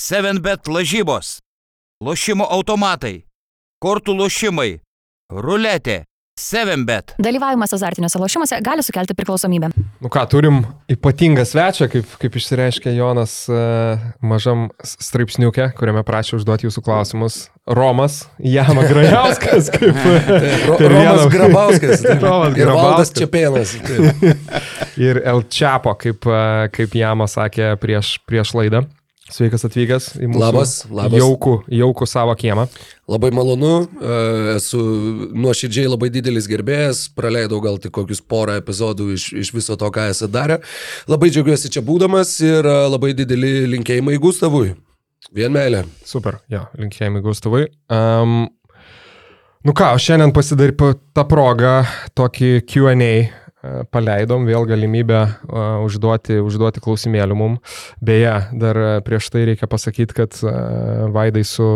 7bet lažybos, lošimo automatai, kortų lošimai, ruletė, 7bet. Dalyvavimas azartiniuose lošimuose gali sukelti priklausomybę. Nu ką, turim ypatingą svečią, kaip, kaip išsireiškė Jonas uh, mažam straipsniukė, kuriame prašė užduoti jūsų klausimus. Romas Jama Grajauskas, kaip Ro Romas Grabauskas. Romas Ir Valdas taip. ir El Čiapo, kaip, uh, kaip Jama sakė prieš, prieš laidą. Sveikas atvykęs į mūsų Labas, labas. Jaukų, jaukų savo kiemą. Labai malonu, e, esu nuoširdžiai labai didelis gerbėjas, praleidau gal tik kokius porą epizodų iš, iš viso to, ką esu darę. Labai džiaugiuosi čia būdamas ir e, labai dideli linkėjimai Gustavui. Vien meilė. Super, jo, linkėjimai Gustavai. Um, nu ką, šiandien pasidarė tą progą tokį QA. E, Paleidom vėl galimybę užduoti, užduoti klausimėlių mum. Beje, dar e, prieš tai reikia pasakyti, kad Vaidai su,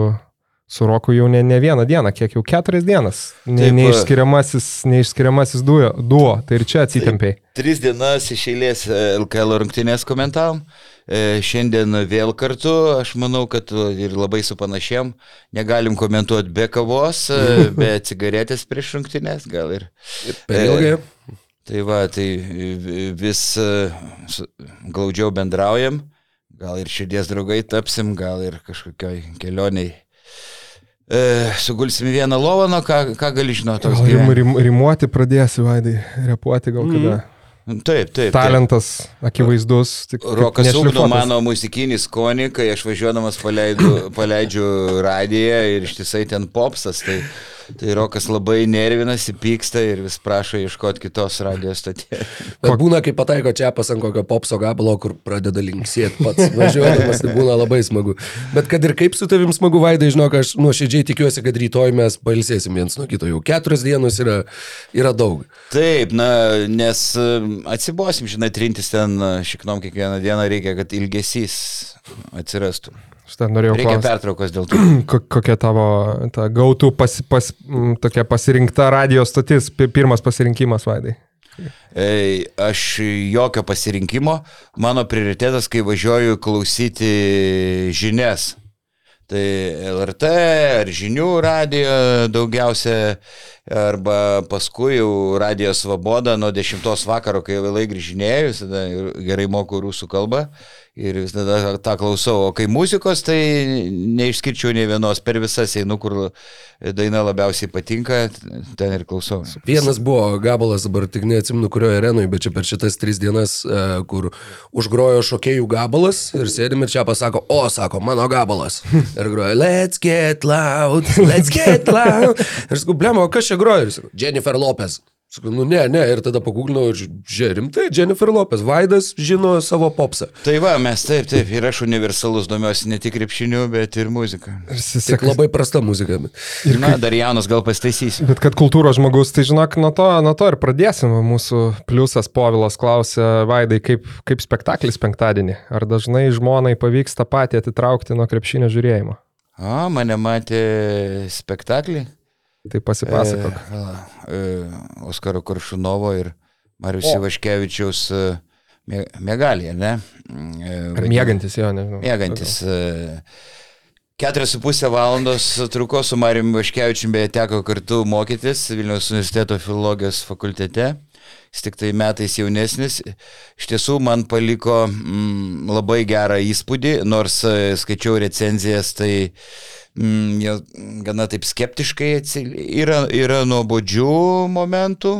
su Roku jau ne, ne vieną dieną, kiek jau keturias dienas. Ne, Taip, neišskiriamasis, neišskiriamasis duo, duo, tai ir čia atsitempiai. Tris dienas iš eilės e, LKL rungtynės komentavom. E, Šiandien vėl kartu, aš manau, kad e, ir labai su panašiem negalim komentuoti be kavos, e, be cigaretės prieš rungtynės, gal ir. Per E, ilgai. Tai va, tai vis glaudžiau bendraujam, gal ir širdies draugai tapsim, gal ir kažkokioj kelioniai. E, sugulsim į vieną lovą, nu ką, ką gali žinoti rim, rim, rimuoti pradėsi, Vaidai, repuoti gal kada. Taip, taip. taip. Talentas akivaizdus. tik Rokas ugdo mano muzikinį skonį, kai aš važiuodamas paleidu, paleidžiu radiją ir ištisai ten popsas, tai, tai Rokas labai nervinasi, pyksta ir vis prašo ieškoti kitos radijos stoties. Bet būna, kai pataiko čia pas ant kokio popso gabalo, kur pradeda linksėti pats važiuodamas, tai būna labai smagu. Bet kad ir kaip su tavim smagu, Vaidai, žinok, aš nuoširdžiai tikiuosi, kad rytoj mes pailsėsim viens nuo kito. Jau keturios dienos yra, yra daug. Taip, na, nes e, atsibosim, žinai, trintis ten e, šiknom kiekvieną dieną reikia, kad ilgesys atsirastų. Šitą norėjau Reikia klausti. pertraukos dėl to. Ko- Kokia tavo ta gautų pas, pas, tokia pasirinkta radijos stotis, pi- pirmas pasirinkimas, Vaidai? Ei, aš jokio pasirinkimo, mano prioritetas, kai važiuoju klausyti žinias. Tai LRT ar žinių radio daugiausia, arba paskui jau radio Svoboda nuo 10 vakaro, kai vėlai ir gerai moku rusų kalbą ir visada tą klausau. O kai muzikos, tai neišskirčiau nei vienos, per visas einu, kur daina labiausiai patinka, ten ir klausau. Vienas buvo gabalas, dabar tik neatsimenu, kurioje arenoje, bet čia per šitas tris dienas, e, kur užgrojo šokėjų gabalas ir sėdim ir čia pasako, o, sako, mano gabalas. Ir groja, let's get loud, let's get loud. Ir sakau, blemo, o kas čia groja? Ir sakau, Jennifer Lopez. Sakau, nu ne, ne, ir tada paguglinau ir žiūrėjau, rimtai, Jennifer Lopez, Vaidas žino savo popsą. Tai va, mes taip, taip, ir aš universalus domiuosi ne tik krepšiniu, bet ir muzika. Ir Tik sek- labai prasta muzika. bet- Ir Na, dar jaunas gal pastaisysiu. Bet kad kultūros žmogus, tai žinok, nuo to, nuo to ir pradėsim. Mūsų pliusas Povilas klausė, Vaidai, kaip, kaip spektaklis penktadienį. Ar dažnai žmonai pavyks tą patį atitraukti nuo krepšinio žiūrėjimo? O, mane matė spektaklį. Tai pasipasakok. E, e, Oskaro Koršunovo ir Marius. Ivaškevičiaus e, miegalė, ne? E, Ar mėgantis jo, nežinau. Mėgantis. e, Keturias su pusę valandos truko su Mariumi Vaškevičiumi, beje, teko kartu mokytis Vilniaus universiteto filologijos fakultete. Jis tik tai metais jaunesnis. Iš tiesų man paliko mm, labai gerą įspūdį, nors e, skaičiau recenzijas, tai mm, jie gana taip skeptiškai atsil... yra, yra nuobodžių momentų.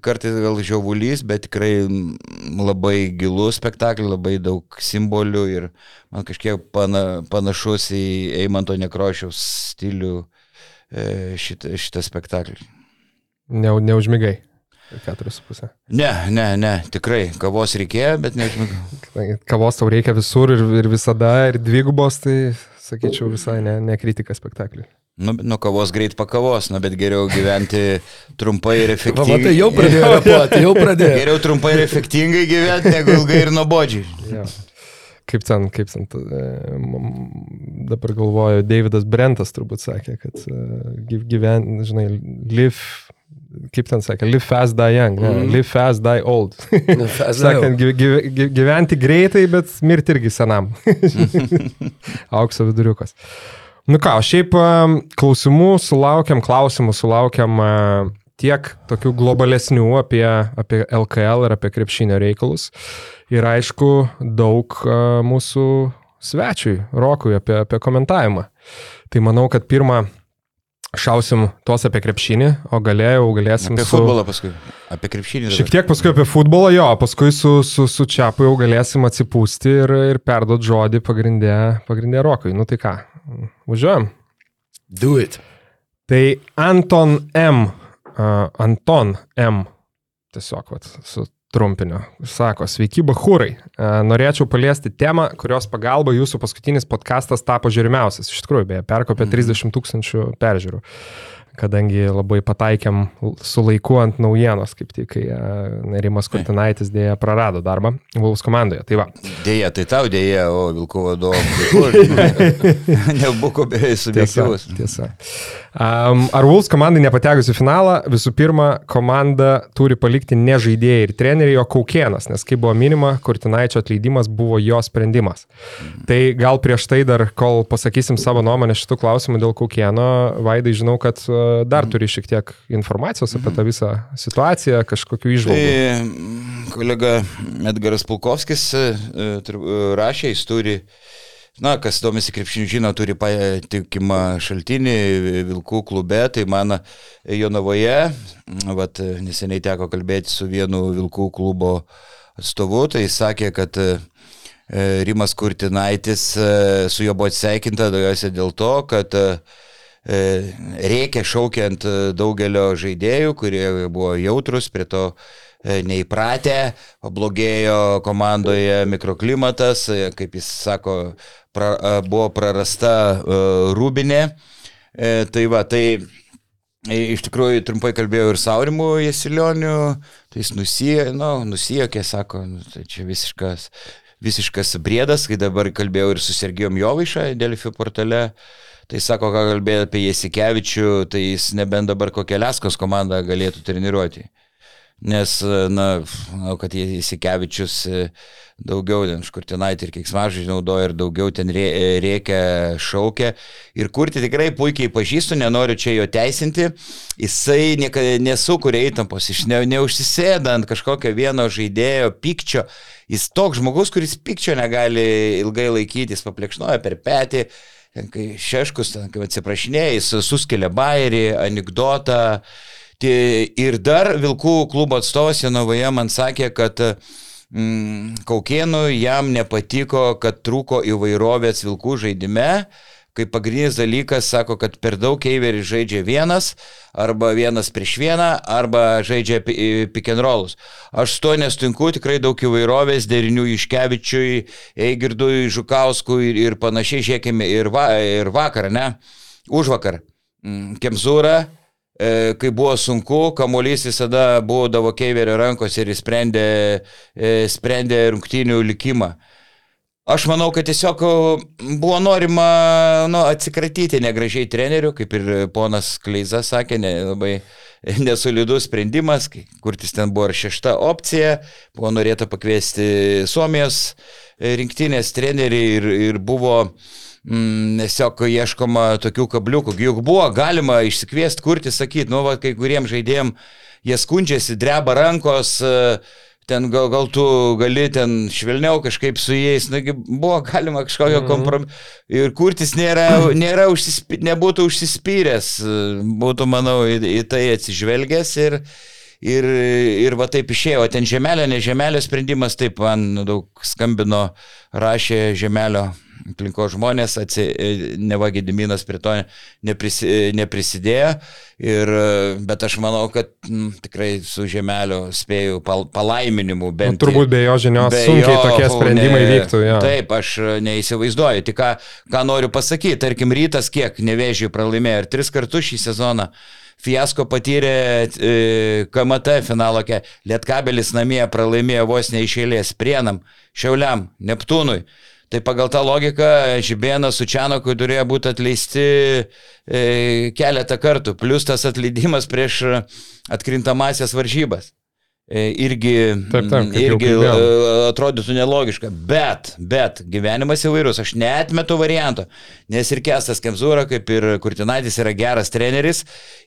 Kartais gal žiauvulys, bet tikrai mm, labai gilus spektaklis, labai daug simbolių ir man kažkiek pana, panašus į Eimanto Nekrošiaus stilių e, šitą, šitą spektaklį. Ne, neužmigai. Keturis su pusė. Ne, ne, ne, tikrai, kavos reikėjo, bet. Kadangi Kavos tau reikia visur ir, ir visada, ir dvigubos, tai sakyčiau visai ne, ne kritika spektakliui. Nu, nuo kavos greit pakavos, nu, bet geriau gyventi trumpai ir Va, efektyviai. matai, jau pradėjo repuoti, jau pradėjo. Geriau trumpai ir efektingai gyventi, negu ilgai ir nuobodžiai. Jo. Kaip ten, kaip ten, e, dabar galvoju, Davidas Brentas turbūt sakė, kad e, gy- gyven, žinai, live, kaip ten sakė, live fast, die young, ne, Mhm. live fast, die old. fast, Sakant, gy- gy- gy- gyventi greitai, bet mirti irgi senam. Aukso viduriukas. Nu ką, šiaip em, klausimų sulaukiam, klausimų sulaukiam e, tiek tokių globalesnių apie, apie LKL ir apie krepšinio reikalus. Ir aišku, daug e, mūsų svečiui, Rokui, apie, apie komentavimą. Tai manau, kad pirmą šausim tuos apie krepšinį, o galėjau, galėsim Apie su... futbolą paskui. Apie krepšinį. dabar. Šiek tiek paskui apie futbolą, jo, paskui su, su, su Čiapu jau galėsim atsipūsti ir, ir perduoti žodį pagrindę, pagrindę Rokui. Nu tai ką, važiuojam. Do it. Tai Anton M. Uh, Anton M. Tiesiog, vat, su trumpiniu. Sako, sveiki, bahūrai. Uh, norėčiau paliesti temą, kurios pagalba jūsų paskutinis podkastas tapo žiūrimiausias. Iš tikrųjų, beje, perkopė 30 tūkstančių peržiūrų. Kadangi labai pataikėm su laiku ant naujienos, kaip tik, kai uh, Rimas Kurtinaitis dėja prarado darbą Vulfs komandoje. Tai va, Dėja, tai tau dėja, o Vilkų vadovas. Nebuvo be Tiesa. subjektyvus. tiesa. Um, ar Vulfs komandai nepatekus į finalą, visų pirma, komanda turi palikti ne žaidėjai ir treneriai, o Kaukienas, nes kaip buvo minima, Kurtinaičio atleidimas buvo jo sprendimas. Tai gal prieš tai dar, kol pasakysim savo nuomonę šitų klausimų dėl Kaukieno, Vaidai, žinau, kad uh, dar turi šiek tiek informacijos apie tą visą situaciją, kažkokių išvalgų. Tai kolega Edgaras Pulkovskis e, e, e, rašė, jis turi, na, kas domisi krepšiniu žino, turi patikimą šaltinį Vilkų klube, tai man Jonavoje, vat, neseniai teko kalbėti su vienu Vilkų klubo atstovu, tai sakė, kad e, Rimas Kurtinaitis e, su juo buvo atsveikinta daugiausiai dėl to, kad e, reikia šaukiant daugelio žaidėjų, kurie buvo jautrus prie to neįpratę, pablogėjo komandoje mikroklimatas, e, kaip jis sako, pra, e, buvo prarasta e, rūbinė. E, Tai va, tai e, iš tikrųjų trumpai kalbėjau ir Saurimu Jesilioniu, tai jis nusijo, nu, nusijokė, sako, nu, tai čia visiškas, visiškas briedas, kai dabar kalbėjau ir su Sergijom Jovaiša Delfi portale. Tai sako, ką kalbėjo apie Jasikevičių, tai jis nebent dabar kokią Leskos komandą galėtų treniruoti. Nes, na, manau, kad Jasikevičius e, daugiau ten škurtinaitį ir keiksmažodžių naudoja ir daugiau ten rė- rėkia, šaukia. Ir kurti tikrai puikiai pažįstu, nenoriu čia jo teisinti. Jisai niekada nesukuria įtampos, iš ne, neužsisėda ant kažkokio vieno žaidėjo pykčio. Jis toks žmogus, kuris pykčio negali ilgai laikyti, jis paplekšnoja per petį. Ten, kai Šeškus, ten, kai atsiprašinėjai, suskelia bairį, anegdotą. Tie- Ir dar Vilkų klubo atstovas Janovoje man sakė, kad mm, Kaukienų jam nepatiko, kad trūko įvairovės Vilkų žaidime. Kaip pagrindinis dalykas, sako, kad per daug keiveris žaidžia vienas, arba vienas prieš vieną, arba žaidžia pi- pick and rollus. Aš su to nesutinku, tikrai daug įvairovės, derinių Iškevičiui, Eigirdui, Žukauskui ir, ir panašiai, žiūrėkime, ir, va, ir vakar, ne? Už vakar. Mm, Kemzūra, e, kai buvo sunku, kamuolys visada būdavo Keiverio rankose ir jis sprendė, e, sprendė rungtynių likimą. Aš manau, kad tiesiog buvo norima nu, atsikratyti negražiai trenerių, kaip ir ponas Kleiza sakė, ne, labai nesolidus sprendimas, kurtis ten buvo ir šešta opcija, buvo norėta pakviesti Suomijos e, rinktinės trenerių ir, ir buvo mm, tiesiog ieškoma tokių kabliukų. Juk buvo galima išsikviesti, kurti, sakyti, nu, va, kai kuriems žaidėjim jie skundžiasi, dreba rankos, e, ten gal, gal tu gali ten švelniau kažkaip su jais, nagi buvo galima kažkokio Mhm. kompromiso. Ir kurtis nėra, nėra užsispi, nebūtų užsispyręs, e, būtų, manau, į, į tai atsižvelgęs ir, ir, ir va taip išėjo. Ten žemelio, ne žemelio sprendimas, taip man daug skambino, rašė žemelio aplinko žmonės, atsi, neva Gediminas prie to neprisi, neprisidėjo, ir, bet aš manau, kad m, tikrai su žemelio spėjau pal, palaiminimu Nu, bent. turbūt be jo žinios Be sunkiai jo, tokie sprendimai ne, vyktų. Jo. Taip, aš e, neįsivaizduoju. Tik ką, ką noriu pasakyti, tarkim, rytas kiek nevėžiai pralaimėjo ir tris kartus šį sezoną. Fiasko patyrė e, KMT finalo, ke- Lietkabelis namie pralaimėjo vos neišėlės Prienam, Šiauliam, Neptūnui. Tai pagal tą logiką Žibėnas su Čianaku turėjo būti atleisti e, keletą kartų, plus tas atleidimas prieš atkrintamasias varžybas. E, irgi, Taip, taip, irgi e, atrodytų nelogiška. Bet, bet, gyvenimas įvairus, aš neatmetu varianto, nes ir Kestas Kemzūra, kaip ir Kurtinaitis, yra geras treneris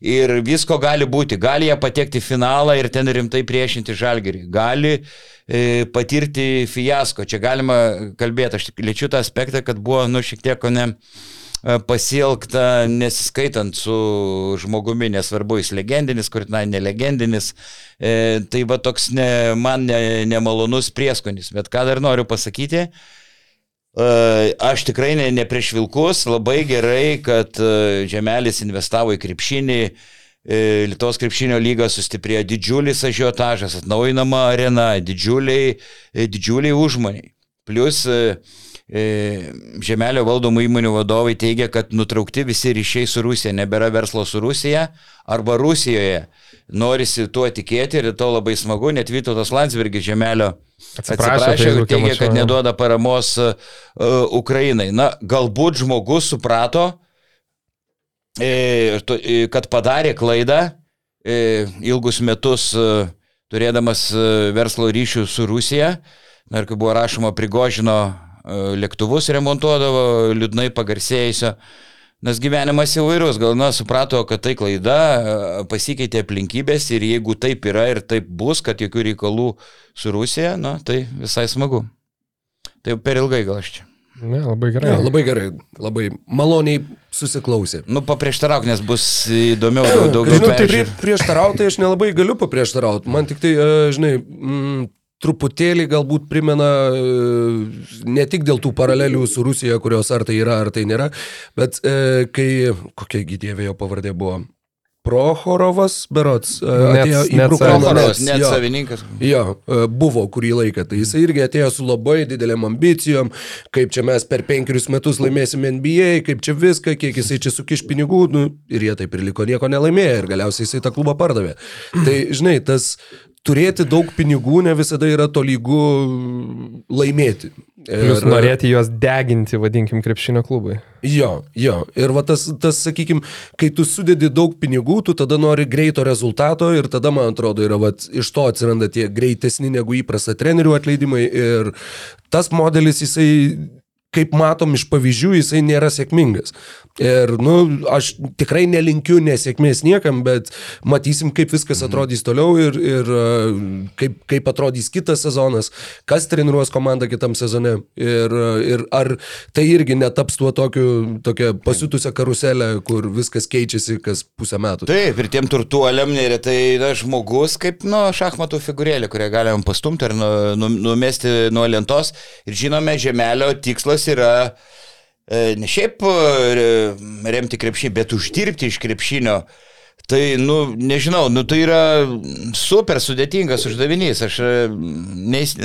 ir visko gali būti. Gali jie patekti į finalą ir ten rimtai priešinti žalgerį. Gali e, patirti fiasko. Čia galima kalbėti, aš liečiu tą aspektą, kad buvo, nu, šiek tiek, ne e, pasielgta nesiskaitant su žmogumi, nesvarbu, jis legendinis, kur na, nelegendinis. E, tai va toks ne, man ne, nemalonus prieskonis. Bet ką dar noriu pasakyti, e, aš tikrai ne, ne prieš vilkus, labai gerai, kad e, Žemelis investavo į krepšinį. E, Lietuvos krepšinio lyga sustiprėjo didžiulis ažiotažas, atnaujinama arena, didžiuliai, e, didžiuliai užmoniai. Plus e, e, Žemelio valdomų įmonių vadovai teigia, kad nutraukti visi ryšiai su Rusija, nebėra verslo su Rusija arba Rusijoje. Norisi tuo tikėti ir to labai smagu, net Vytautas Landsbergis Žemelio Atsiprašė, atsiprašė ir Feisbuke teigia, mačiau, kad neduoda paramos uh, Ukrainai. Na, galbūt žmogus suprato, e, e, kad padarė klaidą e, ilgus metus e, turėdamas e, verslo ryšių su Rusija. Na ir kai buvo rašoma prigožino e, lėktuvus remontuodavo, liūdnai pagarsėjusio. Nes gyvenimas įvairus, gal na suprato, kad tai klaida, e, pasikeitė aplinkybės ir jeigu taip yra ir taip bus, kad jokių reikalų su Rusija, na tai visai smagu. Tai per ilgai gal aš čia. Ne, labai gerai. Ja, labai gerai, labai maloniai susiklausė. Nu, paprieštarauk, nes bus įdomiau, daug, daugiau Žinau, tai prie, prieštarauti tai aš nelabai galiu paprieštarauti. Man tik tai, e, žinai, mm, truputėlį galbūt primena e, ne tik dėl tų paralelių su Rusija, kurios ar tai yra, ar tai nėra, bet e, kai, kokia gydėvė jo pavardė buvo, Prohorovas, berots, e, Net- atėjo į net Brukliną Prohorovas, Nets, net jo. savininkas. Jo, e, buvo kurį laiką, tai jisai irgi atėjo su labai didelėm ambicijom, kaip čia mes per penkerius metus laimėsim NBA, kaip čia viską, kiek jisai čia sukiš pinigų, nu, ir jie taip ir liko nieko nelaimėję ir galiausiai jisai tą klubą pardavė. Tai, žinai, tas turėti daug pinigų ne visada yra tolygu laimėti. Plius norėti juos deginti, vadinkim, krepšinio klubui. Jo, jo. Ir va tas, tas sakykime, kai tu sudedi daug pinigų, tu tada nori greito rezultato ir tada, man atrodo, yra va, iš to atsiranda tie greitesni negu įprasta trenerių atleidimai. Ir tas modelis, jisai, kaip matom iš pavyzdžių, jisai nėra sėkmingas. Ir, nu, aš tikrai nelinkiu nesėkmės niekam, bet matysim, kaip viskas atrodys toliau ir, ir e, kaip, kaip atrodys kitas sezonas, kas treniruos komandą kitam sezone ir, e, ir ar tai irgi netaps tuo tokiu, tokia pasiutusią karuselę, kur viskas keičiasi kas pusę metų. Taip, ir tiem turtuoliam neretai yra žmogus kaip, nu, šachmatų figūrėlė, kurią galim pastumti ar nu, nu, numesti nuo lentos. Ir žinome, žemelio tikslas yra ne šiaip e, remti krepšinį, bet uždirbti iš krepšinio. Tai, nu, nežinau, nu, tai yra super sudėtingas uždavinys. Aš e, neįs,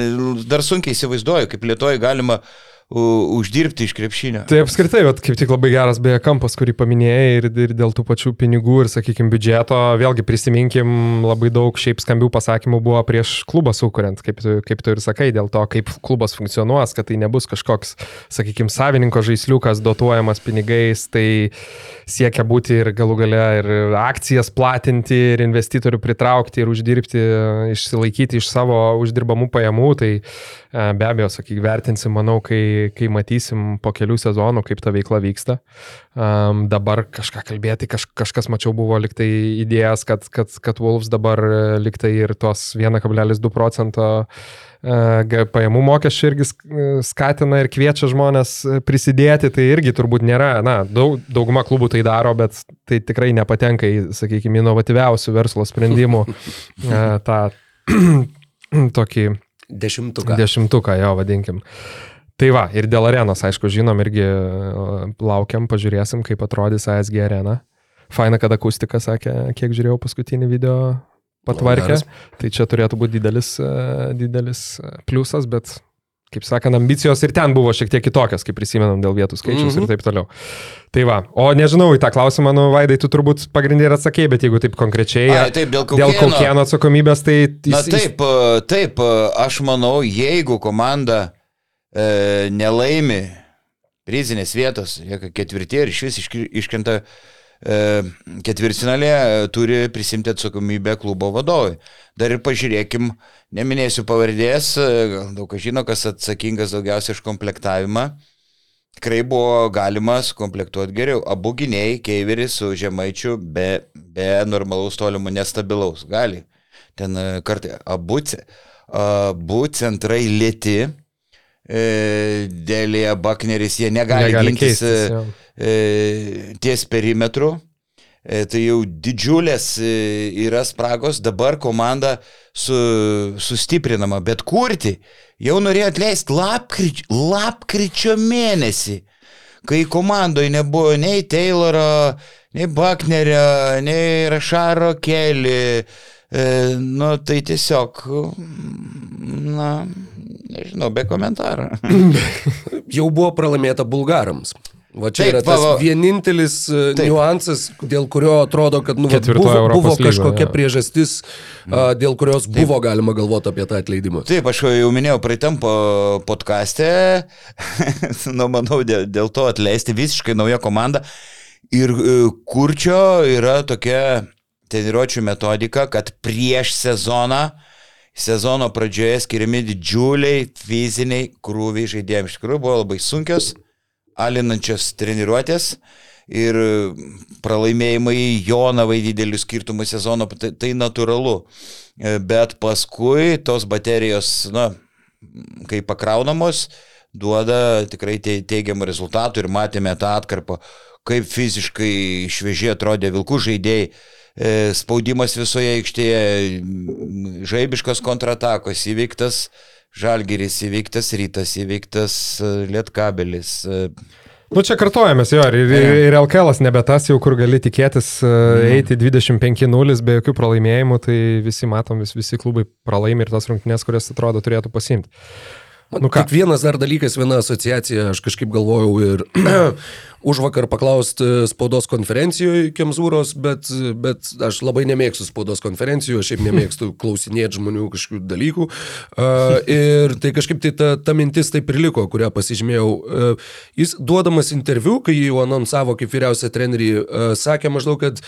dar sunkiai įsivaizduoju, kaip Lietuvoje galima u, uždirbti iš krepšinio. Tai apskritai, vat, kaip tik labai geras beje kampas, kurį paminėjai ir, ir dėl tų pačių pinigų ir, sakykime, biudžeto, vėlgi prisiminkim, labai daug šiaip skambių pasakymų buvo prieš klubą sukuriant, kaip tu, kaip tu ir sakai, dėl to, kaip klubas funkcionuos, kad tai nebus kažkoks, sakykime, savininko žaisliukas dotuojamas pinigais, tai siekia būti ir galų gale ir akcijas platinti, ir investitorių pritraukti, ir uždirbti, išsilaikyti iš savo uždirbamų pajamų, tai be abejo, sakykime, vertinsim, manau, kai, kai matysim po kelių sezonų, kaip ta veikla vyksta. Um, dabar kažką kalbėti, kaž, kažkas mačiau buvo liktai idėjas, kad, kad, kad Wolves dabar e, liktai ir tos 1,2 procento e, pajamų mokesčių irgi sk- e, skatina ir kviečia žmonės e, prisidėti, tai irgi turbūt nėra, na, daug, dauguma klubų tai daro, bet tai tikrai nepatenka į, sakykime, inovatyviausių verslo sprendimų e, tą tokį Dešimtuką. Dešimtuką, jo, vadinkim. Tai va, ir dėl arenos, aišku, žinom, irgi laukiam, pažiūrėsim, kaip atrodys ASG arena. Faina, kad akustika sakė, kiek žiūrėjau paskutinį video patvarkė. geras. Tai čia turėtų būti didelis, e, didelis e, pliusas, bet, kaip sakant, ambicijos ir ten buvo šiek tiek kitokios, kaip prisimenam, dėl vietų skaičiaus Mhm. ir taip toliau. Tai va, o nežinau, į tą klausimą, nu, Vaidai, tu turbūt pagrindinį ir atsakėjai, bet jeigu taip konkrečiai, Ai, taip, dėl dėl Kaukieno. kokieno atsakomybės, tai... Na jis- jis- taip, taip, aš manau, jeigu komanda e, nelaimi prizinės vietos, jie ketvirtie ir iš vis iškrenta e, ketvirtfinalė, e, turi prisimti atsakomybę klubo vadovui. Dar ir pažiūrėkim, neminėsiu pavardės, e, daug kas žino, kas atsakingas daugiausiai už komplektavimą. Tikrai buvo galima sukomplektuoti geriau. Abu gynėjai, Keiveris su Žemaičiu, be, be normalaus tolimo nestabilaus. Gali. Ten kartai abu, abu centrai lėti. E, Dėlėje Bakneris, jie negali, Negali gintis keistis, e, e, ties perimetru. E, tai jau didžiulės e, yra spragos, dabar komanda su, sustiprinama, bet kurti jau norėjo atleisti lapkrič, lapkričio mėnesį, kai komandoje nebuvo nei Tayloro, nei Bucknerio, nei Rašaro Kelly. E, nu, tai tiesiog, na, nežinau, be komentarų. Jau buvo pralaimėta bulgarams. Va čia Taip, yra tas va, va. vienintelis Taip. Taip. niuansas, dėl kurio atrodo, kad nu, vat buvo, Europos buvo kažkokia jo. priežastis, a, dėl kurios Taip. buvo galima galvoti apie tą atleidimą. Taip, aš jau minėjau praeitam po- podcaste, nu, manau, dėl, dėl to atleisti visiškai nauja komanda. Ir e, kurčio yra tokia treniruočio metodika, kad prieš sezoną, sezono pradžioje skiriami didžiuliai fiziniai krūviai žaidėjams. Iš tikrųjų buvo labai sunkios, alinančios treniruotės. Ir pralaimėjimai Jonavai didelių skirtumų sezono, tai, tai natūralu. Bet paskui tos baterijos, na, kai pakraunamos, duoda tikrai tei- teigiamų rezultatų ir matėme tą atkarpą, kaip fiziškai šviežiai atrodė vilkų žaidėjai, spaudimas visoje aikštėje, m, žaibiškos kontratakos įveiktas, žalgeris įveiktas, rytas įveiktas, e, lietkabelis. e, Nu čia kartojamės jo, ir, ir, LKL nebe tas jau, kur gali tikėtis eiti 25-0 be jokių pralaimėjimų, tai visi matom, vis, visi klubai pralaimi ir tas rungtynės, kurias atrodo turėtų pasimti. Nu ką, tik vienas dar dalykas, viena asociacija, aš kažkaip galvojau ir už vakar paklausti spaudos konferencijoje Kemzūros, bet, bet aš labai nemėgstu spaudos konferencijų, aš šiaip nemėgstu klausinėti žmonių kažkokių dalykų. Uh, ir tai kažkaip tai ta, ta mintis taip ir liko, kurią pasižymėjau. Uh, jis duodamas interviu, kai jį anonsavo kaip vyriausią trenerį, uh, sakė maždaug, kad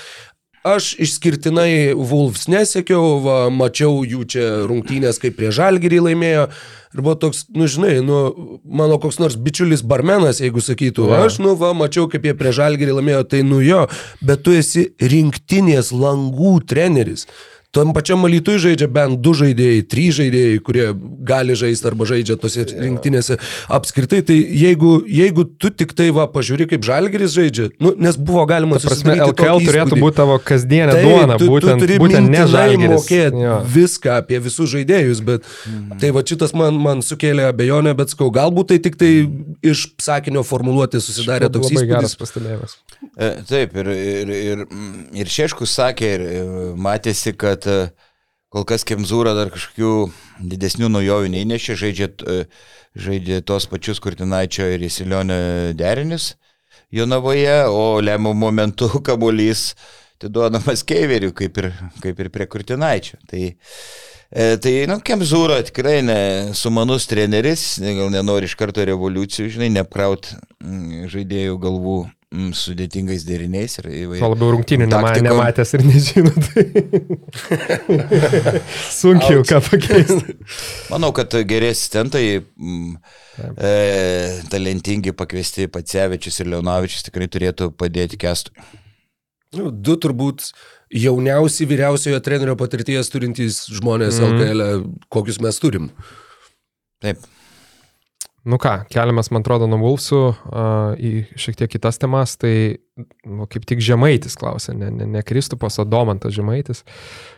Aš išskirtinai Wolves nesiekiau, va, mačiau jų čia rungtynės, kaip prie Žalgirį laimėjo. Ir buvo toks, nu žinai, nu, mano koks nors bičiulis barmenas, jeigu sakytų, Jo. aš, nu, va, mačiau, kaip jie prie Žalgirį laimėjo, tai nu jo, bet tu esi rinktinės langų treneris. Tom pačiam Malytui žaidžia bent du žaidėjai, trys žaidėjai, kurie gali žaisti arba žaidžia tose rinktinėse. Apskritai, tai jeigu, jeigu tu tik tai va pažiūri, kaip Žalgeris žaidžia, nu, nes buvo galima Ta prasme, susidaryti LKL turėtų būti tavo kasdienė Taip, duona, tu, būtent, tu turi būtent ne žalgeris. mokėti Jo. viską apie visus žaidėjus, bet Mhm. tai va šitas man, man sukėlė abejonę, bet skau, galbūt tai tik tai iš sakinio formuluotė susidarė toks Labai geras įspūdis. pastebėjimas. E, Taip, ir, ir, ir, mm, ir Šeškus sakė, ir e, matėsi, kad e, kol kas Kemzūra dar kažkokių didesnių naujovių neįnešė, žaidžia, e, žaidžia tos pačius Kurtinaičio ir Įsilionio derinius Jonavoje, o lemiamų momentų kamuolys atiduodamas Keiveriu, kaip ir, kaip ir prie Kurtinaičio. Tai, e, tai nu, Kemzūra tikrai ne sumanus treneris, gal nenori iš karto revoliucijų, žinai, neapkraut mm, žaidėjų galvų mm, sudėtingais deriniais ir Tuo įvairiais. labiau rungtynių nema, nematęs ir nežino. Tai... Sunkiau ką pakeisti. Manau, kad geri asistentai, mm, e, talentingi pakviesti Pacevičius ir Leonavičius tikrai turėtų padėti kestui. Nu, Du turbūt jauniausi vyriausiojo trenerio patirties turintys žmonės mm. LKL, kokius mes turim. Taip. Nu ką, keliamės, man atrodo, nuo Vulsų uh, į šiek tiek kitas temas, tai nu, kaip tik Žemaitis klausė, ne, ne, ne Kristupas, o Domantas Žemaitis.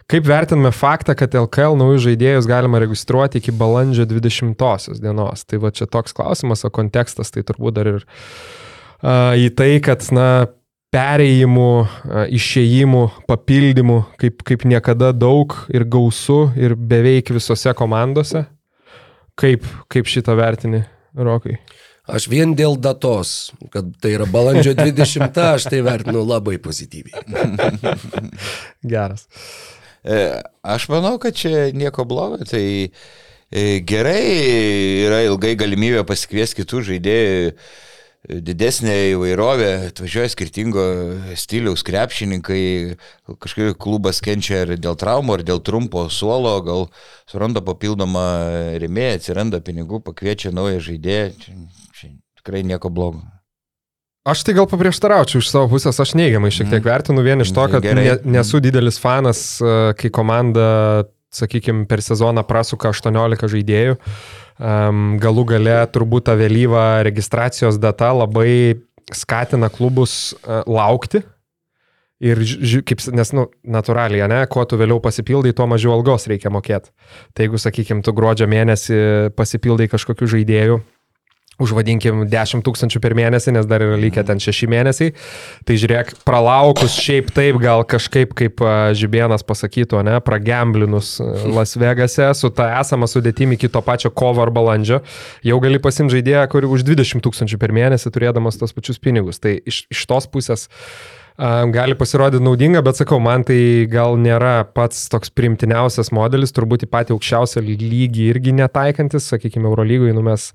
Kaip vertiname faktą, kad LKL naujus žaidėjus galima registruoti iki balandžio 20 dienos? Tai va čia toks klausimas, o kontekstas tai turbūt dar ir uh, į tai, kad, na, perėjimų, išėjimų, papildymų, kaip, kaip niekada daug ir gausu ir beveik visose komandose. Kaip, kaip šitą vertini, Rokai? Aš vien dėl datos, kad tai yra balandžio 20, aš tai vertinu labai pozityviai. Geras. E, Aš manau, kad čia nieko blogo, tai E, Gerai, yra ilgai galimybė pasikviesti kitų žaidėjų, didesnė įvairovė, atvažiuoja skirtingo stiliaus krepšininkai, kažkaip klubas kenčia ir dėl traumų, ar dėl trumpo suolo, gal suranda papildomą remėją, atsiranda pinigų, pakviečia naują žaidėją, tikrai nieko blogo. Aš tai gal paprieštaraučiau iš savo pusės, aš neigiamai šiek tiek vertinu vien iš to, kad Gerai. ne, nesu didelis fanas, e, kai komanda, sakykime, per sezoną prasuka 18 žaidėjų. Um, galų gale turbūt ta vėlyva registracijos data labai skatina klubus uh, laukti. Ir, kaip, nes, nu, natūraliai, ne, kuo tu vėliau pasipildai, tuo mažiau algos reikia mokėti. Tai jeigu, sakykime, tu gruodžio mėnesį pasipildai kažkokiu žaidėju, užvadinkim 10 tūkstančių per mėnesį, nes dar yra likę ten 6 mėnesiai. Tai žiūrėk, pralaukus šiaip taip, gal kažkaip, kaip a, Žibėnas pasakytų, ne, pragemblinus Las Vegase su ta esama sudėtimi iki to pačio kovo ar balandžio, jau gali pasimti žaidėją, kuri už 20 tūkstančių per mėnesį turėdamas tos pačius pinigus. Tai iš, iš tos pusės a, gali pasirodyti naudinga, bet sakau, man tai gal nėra pats toks primtiniausias modelis, turbūt į patį aukščiausią lygį irgi netaikantis, sakykime, Eurolygoje, nu mes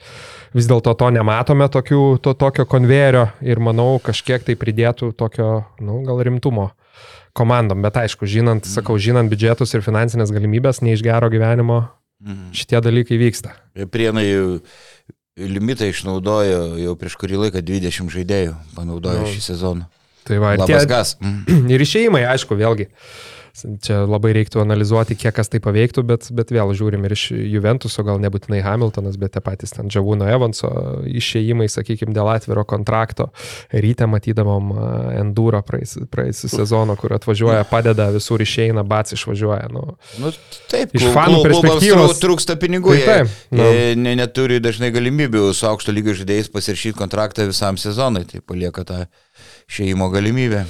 vis dėlto to nematome tokių, to, tokio konvejerio ir manau kažkiek tai pridėtų tokio, nu, gal rimtumo komandom, bet aišku, žinant, sakau, žinant biudžetus ir finansinės galimybės, ne iš gero gyvenimo šitie dalykai vyksta. Prienai limitą išnaudojo jau prieš kurį laiką 20 žaidėjų, panaudojo Nu. šį sezoną. Tai va, ir, Labas tie, gas. Mm. ir išėjimai, aišku, vėlgi. Čia labai reiktų analizuoti, kiek kas tai paveiktų, bet, bet vėl žiūrim ir iš Juventuso, gal nebūtinai Hamiltonas, bet tie patys ten Džavūno Evanso išėjimai, sakykime, dėl atviro kontrakto. Ryte matydamom a, Endūrą praėjusią sezoną, kur atvažiuoja, padeda, visur išeina, bats išvažiuoja. Nu, Nu, taip, Iš fanų perspektyvos- trū- trūksta pinigų, Tai jie, taip, nu. ne, neturi dažnai galimybių su aukšto lygio žaidėjais pasirašyti kontraktą visam sezonui, tai palieka tą šeimo galimybę.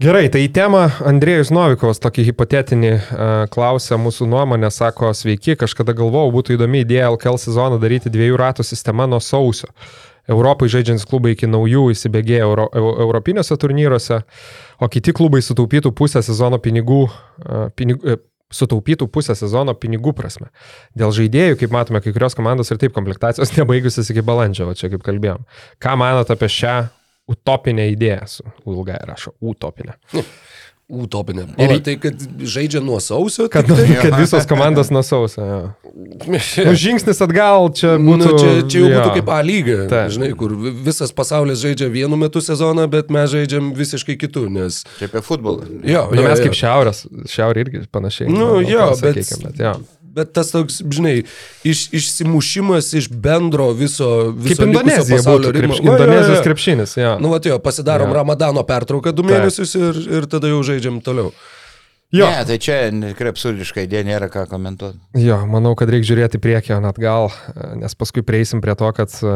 Gerai, tai į temą Andrėjus Novikovas tokį hipotetinį uh, klausė mūsų nuomonę, sako, sveiki, kažkada galvojau, būtų įdomi idėja LKL sezoną daryti dviejų ratų sistemą nuo sausio. Europai žaidžiantis klubai iki naujų įsibėgėja Euro, eu, europiniuose turnyruose, o kiti klubai sutaupytų pusę sezono pinigų, uh, pinigų uh, sutaupytų pusę sezono pinigų prasme. Dėl žaidėjų, kaip matome, kai kurios komandos ir taip komplektacijos nebaigusios iki balandžio, o čia kaip kalbėjom. Ką manot apie šią utopinę idėją su ilgai rašo, utopinę. Utopinė. Ir O į- tai, kad žaidžia nuo sausio? Kad, tai? kad visos komandos nuo sausio. jo. Nu, žingsnis atgal čia Nu, būtų. čia, čia jau jo. būtų kaip A lyga, Taip. žinai, kur vi- visas pasaulis žaidžia vienu metu sezoną, bet mes žaidžiam visiškai kitų, nes... Čia apie futbolą. Jo, Nu, jo, mes jo. kaip šiaurės, šiaurė irgi panašiai. Nu, gal jo, ką bet- sakykim, bet jo. Bet tas toks, žinai, iš, išsimušimas iš bendro viso... viso Kaip Indonezija būtų, krepš, jo, Indonezijos jo. krepšinis, jo. Nu, va, jo, pasidarom Jo. Ramadano pertrauką du mėnesius ir, ir tada jau žaidžiam toliau. Jo. Ne, tai čia tikrai absurdiška idėja, nėra ką komentuoti. Jo, manau, kad reikia žiūrėti priekį, o net gal, nes paskui prieisim prie to, kad e,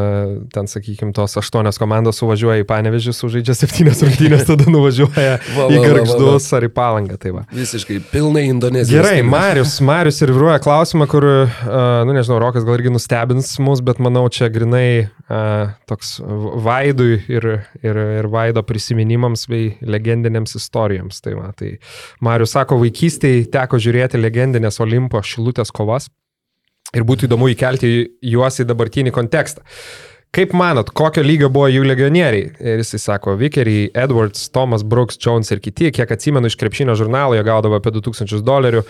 ten, sakykime, tos aštuonios komandos suvažiuoja į Panevežį, sužaidžia septynias rungtynės, tada nuvažiuoja Va, va, į Gargždus ar į Palangą. Tai va. Visiškai pilnai Indonezija. Gerai, Marius, Marius ir viruoja klausimą, kur, uh, nu nežinau, Rokas gal irgi nustebins mus, bet manau, čia grinai uh, toks Vaidui ir, ir, ir Vaido prisiminimams bei legendinėms istorijoms. Tai, va, tai Marius sako, vaikystėje teko žiūrėti legendinės Olimpo šilutės kovas ir būtų įdomu įkelti juos į dabartinį kontekstą. Kaip manot, kokio lygio buvo jų legionieriai? Ir jisai sako, Vikeriai, Edwards, Thomas Brooks, Jones ir kiti, kiek atsimenu iš krepšinio žurnalo, jie gaudavo apie 2000 dolerių.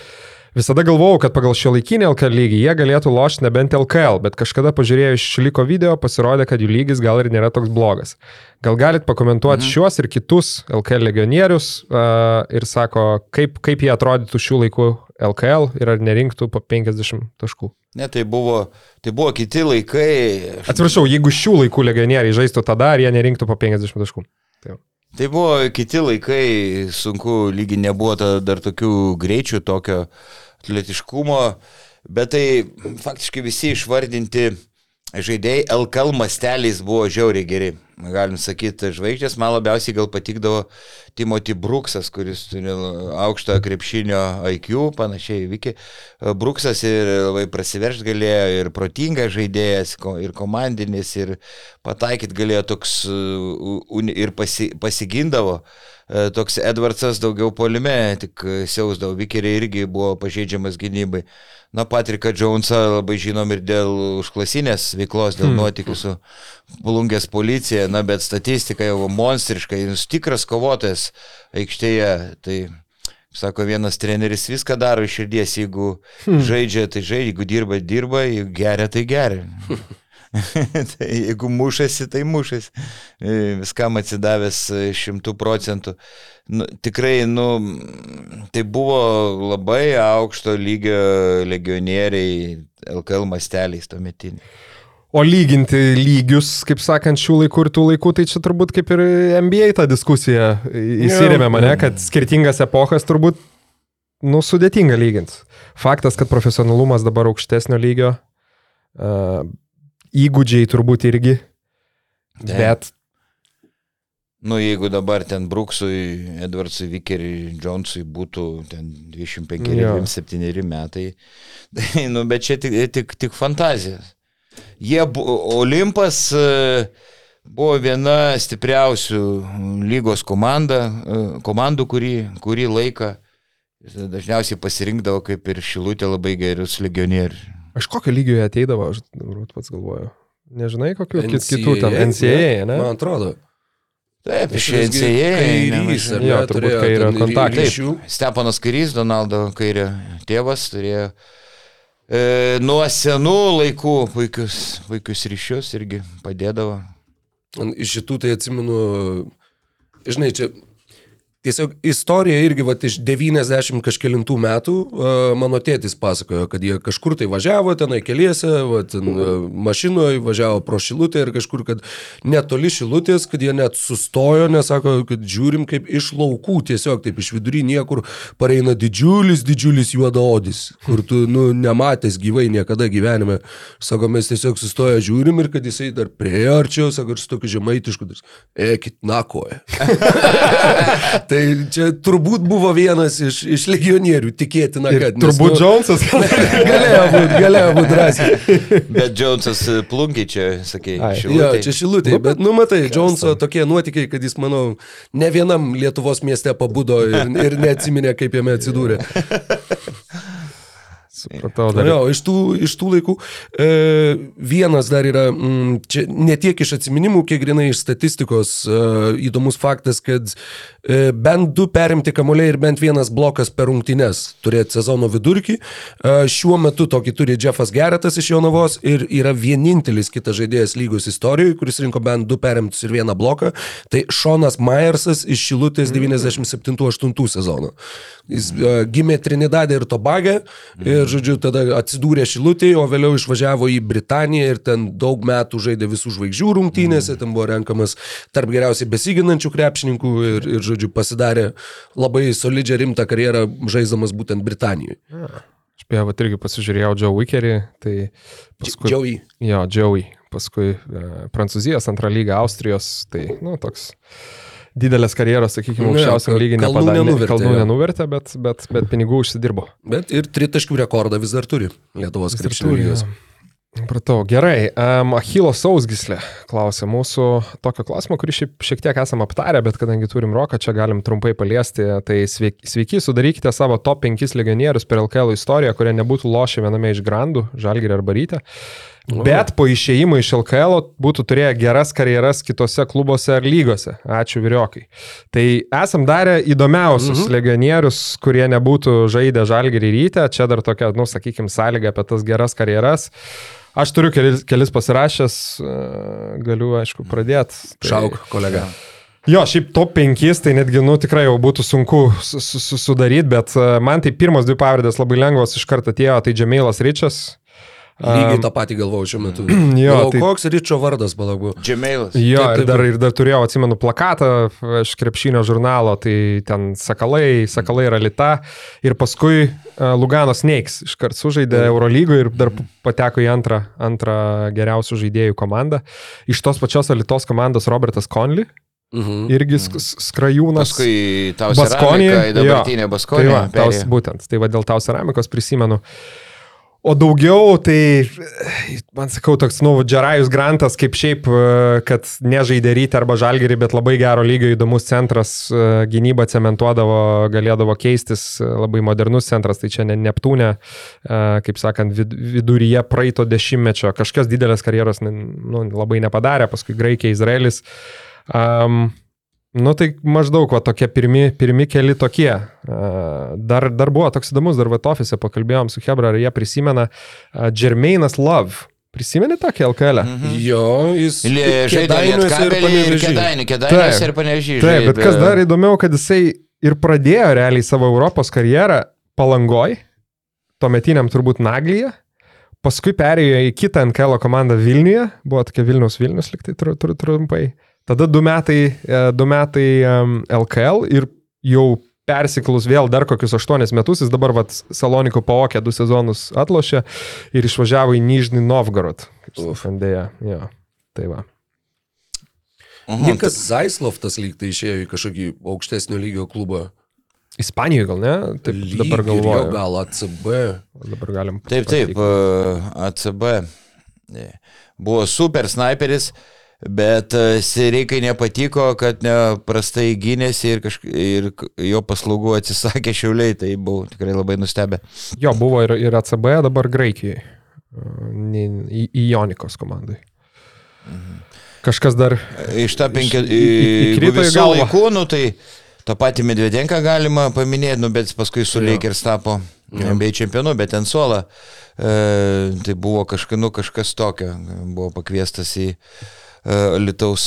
Visada galvojau, kad pagal šio laikinį LKL lygį jie galėtų lošti nebent LKL, bet kažkada pažiūrėjus išliko video, pasirodė, kad jų lygis gal ir nėra toks blogas. Gal galit pakomentuoti mhm. šiuos ir kitus LKL legionierius uh, ir sako, kaip, kaip jie atrodytų šių laikų LKL ir ar nerinktų po 50 taškų. Ne, tai buvo, tai buvo kiti laikai. Aš Atsiprašau, jeigu šių laikų legionieriai žaistų tada, ar jie nerinktų po 50 taškų. Tai. Tai buvo kiti laikai, sunku, lygiai nebuvo ta, dar tokių greičių, tokio atletiškumo, bet tai faktiškai visi išvardinti žaidėjai LKL masteliais buvo žiauriai geri. galim sakyti, žvaigždės. Man labiausiai gal patikdavo Timothy Brooksas, kuris turi aukštą krepšinio IQ, panašiai Viki. Brooksas ir labai prasiveršt galėjo, ir protingas žaidėjas, ir komandinis, ir pataikyt galėjo toks ir pasi, pasigindavo. E, toks Edvardsas daugiau polime, tik siausdavo, Vikeriai irgi buvo pažeidžiamas gynybai. Na, Patriką Džonsą labai žinom ir dėl užklasinės veiklos, dėl hmm. nuotykių su Plungės policija, na, bet statistika jau monstriška, jis tikras kovotojas aikštėje. Tai, sako, vienas treneris viską daro iš širdies, jeigu hmm. žaidžia, tai žaidžia, jeigu dirba, dirba, jeigu geria, tai geria. tai jeigu mušasi, tai mušasi. E, viskam atsidavęs e, šimtų procentų. Nu, tikrai, nu, tai buvo labai aukšto lygio legionieriai LKL masteliais tuometiniai. O lyginti lygius, kaip sakant, šių laikų ir tų laikų, tai čia turbūt kaip ir NBA ta diskusija įsirėmė mane, kad skirtingas epochas turbūt, nu, sudėtinga lyginti. Faktas, kad profesionalumas dabar aukštesnio lygio, uh, įgūdžiai turbūt irgi. De. Bet. Nu, jeigu dabar ten Bruksui, Edvardsui, Vikeriui, Džonsui būtų ten 25-27 metai, tai, nu, bet čia tik, tik, tik fantazijas. Jie, Olimpas e, buvo viena stipriausių lygos komanda, e, komandų, kurį, kurį laiką dažniausiai pasirinkdavo kaip ir šilutė labai gerus legionierius. Aš kokio lygio jie ateidavo, aš pats galvoju. Nežinai, kokių NCAA, kitų tam NCAA, ne? Man atrodo. Taip, iš NCAA. Kairys, ar ne? Jo, turbūt kairio kontaktai. Stepanas Kairys, Donaldo Kairio tėvas, turėjo e, nuo senų laikų puikius, puikius ryšius irgi padėdavo. Iš šitų tai atsimenu, žinai, čia Tiesiog istorija irgi, va, iš 90 kažkėlintų metų mano tėtis pasakojo, kad jie kažkur tai važiavo tenai keliese, va, ten, mašinoje važiavo pro šilutę ir kažkur, kad netoli šilutės, kad jie net sustojo, nesako, kad žiūrim kaip iš laukų, tiesiog taip iš vidury niekur pareina didžiulis, didžiulis juodaodis, kur tu, nu, nematęs gyvai niekada gyvenime. Sako, mes tiesiog sustoję žiūrim ir kad jisai dar priearčiau, arčiau, sako, ir su tokiu žemaitišku, eikit nakoje. Tai čia turbūt buvo vienas iš, iš legionierių, tikėtina, kad. Nes, turbūt nu, Džonsas. galėjo būti, galėjo būti drąsiai. Bet Džonsas e, plunkiai čia, sakė, šilutė. Jo, čia šilutė, bet, nu matai, Džonso tokie nuotykiai, kad jis, manau, ne vienam Lietuvos mieste pabudo ir, ir neatsiminė, kaip jame atsidūrė. Supratau, dar. Jo, iš tų, iš tų laikų e, vienas dar yra, m, mm, čia ne tiek iš atminimų, kiek grinai iš statistikos e, įdomus faktas, kad e, bent du perimti kamuoliai ir bent vienas blokas per rungtynes turėti sezono vidurkį. E, šiuo metu tokį turi Jeffas Geretas iš Jonavos ir yra vienintelis kitas žaidėjas lygos istorijoje, kuris rinko bent du perimtus ir vieną bloką. Tai Šonas Myersas iš Šilutės 97-8 sezono. Jis e, gimė Trinidadė ir Tobagė. Ir, žodžiu, tada atsidūrė Šilutėje, o vėliau išvažiavo į Britaniją ir ten daug metų žaidė visų žvaigždžių rungtynėse, ten buvo renkamas tarp geriausiai besiginančių krepšininkų ir, ir, žodžiu, pasidarė labai solidžią rimtą karjerą žaiddamas būtent Britanijoje. Aš beje, va irgi pasižiūrėjau Joe Wickerį, tai paskui... Joey. Jo, Joey, paskui uh, Prancūzijos antrą lygą, Austrijos, tai, nu, toks didelės karjeros, sakykime, aukščiausiam lygiai nepadarė. Nenuvertė, kalnų nenuvertė, bet, bet, bet pinigų užsidirbo. Bet ir tritaškių rekordą vis dar turi Lietuvos krepšinio lygos. Pratau, gerai. Um, Achilo sausgislė klausė mūsų tokio klausimo, kurį šiek, šiek tiek esam aptarę, bet kadangi turim roką, čia galim trumpai paliesti. Tai sveiki, sveiki, sudarykite savo top 5 legionierius per LKL istoriją, kurie nebūtų lošę viename iš grandų, Žalgirį arba Rytę. Bet po išėjimo iš LKL būtų turėję geras karjeras kitose klubuose ar lygose. Ačiū viriokai. Tai esam darę įdomiausius mhm. legionierius, kurie nebūtų žaidę žalgerį rytę. Čia dar tokia, nu, sakykime, sąlyga apie tas geras karjeras. Aš turiu kelis, kelis pasirašęs, e, galiu, aišku, pradėti. Tai... Šauk, kolega. Jo, šiaip top 5, tai netgi, nu, tikrai jau būtų sunku sudaryti, bet e, man tai pirmos dvi pavardės labai lengvos iš karto atėjo, tai Džemailas Ričas Lygiai tą patį galvojau šiuo metu. Jo, o tai- koks Ryčio vardas, palauk. Džemailas. Jo, Taip, ir taip, dar, taip. ir dar turėjau, atsimenu, plakatą iš krepšinio žurnalo, tai ten Sakalai, Sakalai yra Lita. Ir paskui uh, Lugano Snakes iškart sužaidė Eurolygoje ir dar pateko į antrą, antrą geriausių žaidėjų komandą. Iš tos pačios Litos komandos Robertas Conley, Mhm. irgi sk- skrajūnas. Paskui tau Baskonija, dabartinė Tai Baskonija. va, taus, būtent, tai va dėl tau ceramikos prisimenu. O daugiau, tai, man sakau, toks, nu, Džerajus Grantas, kaip šiaip, e, kad nežaidė ryte arba žalgerį, bet labai gero lygio įdomus centras, e, gynybą cementuodavo, galėdavo keistis, e, labai modernus centras, tai čia ne Neptūnė, e, kaip sakant, vid viduryje praeito dešimtmečio, kažkas didelės karjeros nu, labai nepadarė, paskui Graikija, Izraelis. Um, Nu tai maždaug va tokie pirmi, pirmi keli tokie. Dar, dar buvo toks įdomus, dar va ofise pakalbėjom su Hebra, ar jie prisimena Jermainas Love. Prisimeni tokį LKL? -ą? Mhm. Jo, jis Žaidė. Kėdainių, Taip. ir Panevežį. Taip, bet kas dar įdomiau, kad jisai ir pradėjo realiai savo Europos karjerą palangoj, tuometiniam turbūt Naglyje, paskui perėjo į kitą NKL komandą Vilniuje, buvo tokia Vilnius Vilnius, liktai tru, tru, trumpai. Tada du metai, e, du metai LKL ir jau persiklus vėl dar kokius aštuonis metus, jis dabar vat, Salonikų paokė du sezonus atlošė ir išvažiavo į Nižnį Novgorod. Sakandėja, jo. Tai va. Mhm. Nikas Zaislovtas lyg tai išėjo į kažkokį aukštesnio lygio klubą. Ispanijoje gal ne? Taip Lyg dabar galvoju. Gal ACB. Dabar galim. Taip, taip, ACB buvo super sniperis, bet e, Sireikai nepatiko, kad neprastai gynėsi ir, kažk... ir jo paslaugų atsisakė šiauliai, tai buvau tikrai labai nustebę. Jo, buvo ir, ir ACB, dabar Graikijai. Į, į, į Jonikos komandai. Kažkas dar. Iš tą penki... Iš- į- į- įkrito į galvą. nu tai tą patį Medvedenką galima paminėti, nu, bet paskui su. Lakers tapo bei čempionu, bet ten suolą. E, tai buvo kažka, nu, kažkas tokio, buvo pakviestas į e, Lietuvos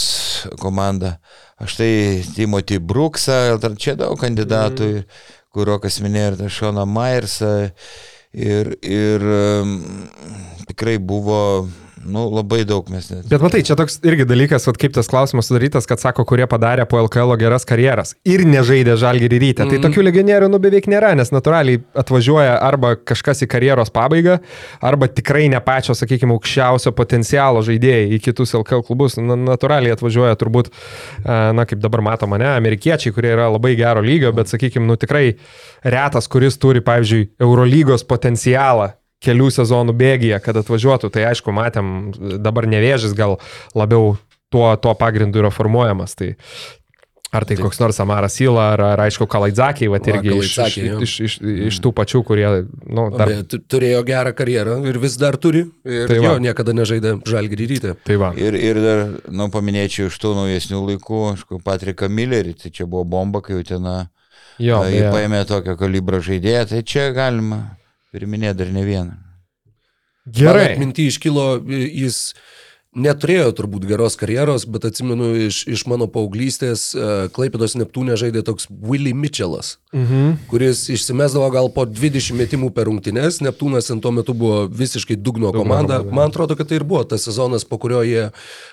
komandą. Aš tai Timothy Brooksą, čia daug kandidatų, mm. kur Rokas minėjo ir Šoną Myersą. Ir, ir tikrai buvo, nu, labai daug mes net. Bet matai, čia toks irgi dalykas, vat, kaip tas klausimas sudarytas, kad sako, kurie padarė po LKL geras karjeras ir nežaidė žalgerį ryte. Mm. Tai tokių legionierių nu beveik nėra, nes natūraliai atvažiuoja arba kažkas į karjeros pabaigą, arba tikrai ne pačio, sakykime, aukščiausio potencialo žaidėjai į kitus LKL klubus. Na, natūraliai atvažiuoja turbūt, na kaip dabar matoma, ne, amerikiečiai, kurie yra labai gero lygio, bet, sakykime, nu tikrai retas, kuris turi, pavyzdžiui, Eurolygos potencialą kelių sezonų bėgyje, kad atvažiuotų. Tai aišku, matėm, dabar nevėžis gal labiau tuo, tuo pagrindu yra formuojamas. Tai ar tai koks nors Amaras Sila, ar, ar aišku, Kalaidzakį, va irgi iš, iš, jo. iš, iš, iš tų pačių, kurie, na, dar... Dar... Turėjo gerą karjerą ir vis dar turi. Ir Tai tai va. jo, niekada nežaidė žalgrį ryte. Tai va. Ir, ir dar, nu, paminėčiau iš tų naujesnių laikų, aišku, Patriką Millerį, tai čia buvo bomba, kai jau ten Jo, jį paėmė tokio kalibro žaidėją, tai čia galima priminėti dar ne vieną. Gerai. Minti iškilo, jis neturėjo turbūt geros karjeros, bet atsimenu iš, iš mano paauglystės, Klaipėdos Neptūnė žaidė toks Willy Mitchellas, Mhm. kuris išsimesdavo gal po 20 metimų per rungtynes. Neptūnas ant tuo metu buvo visiškai dugno komanda. Man atrodo, kad tai ir buvo tas sezonas, po kurio jie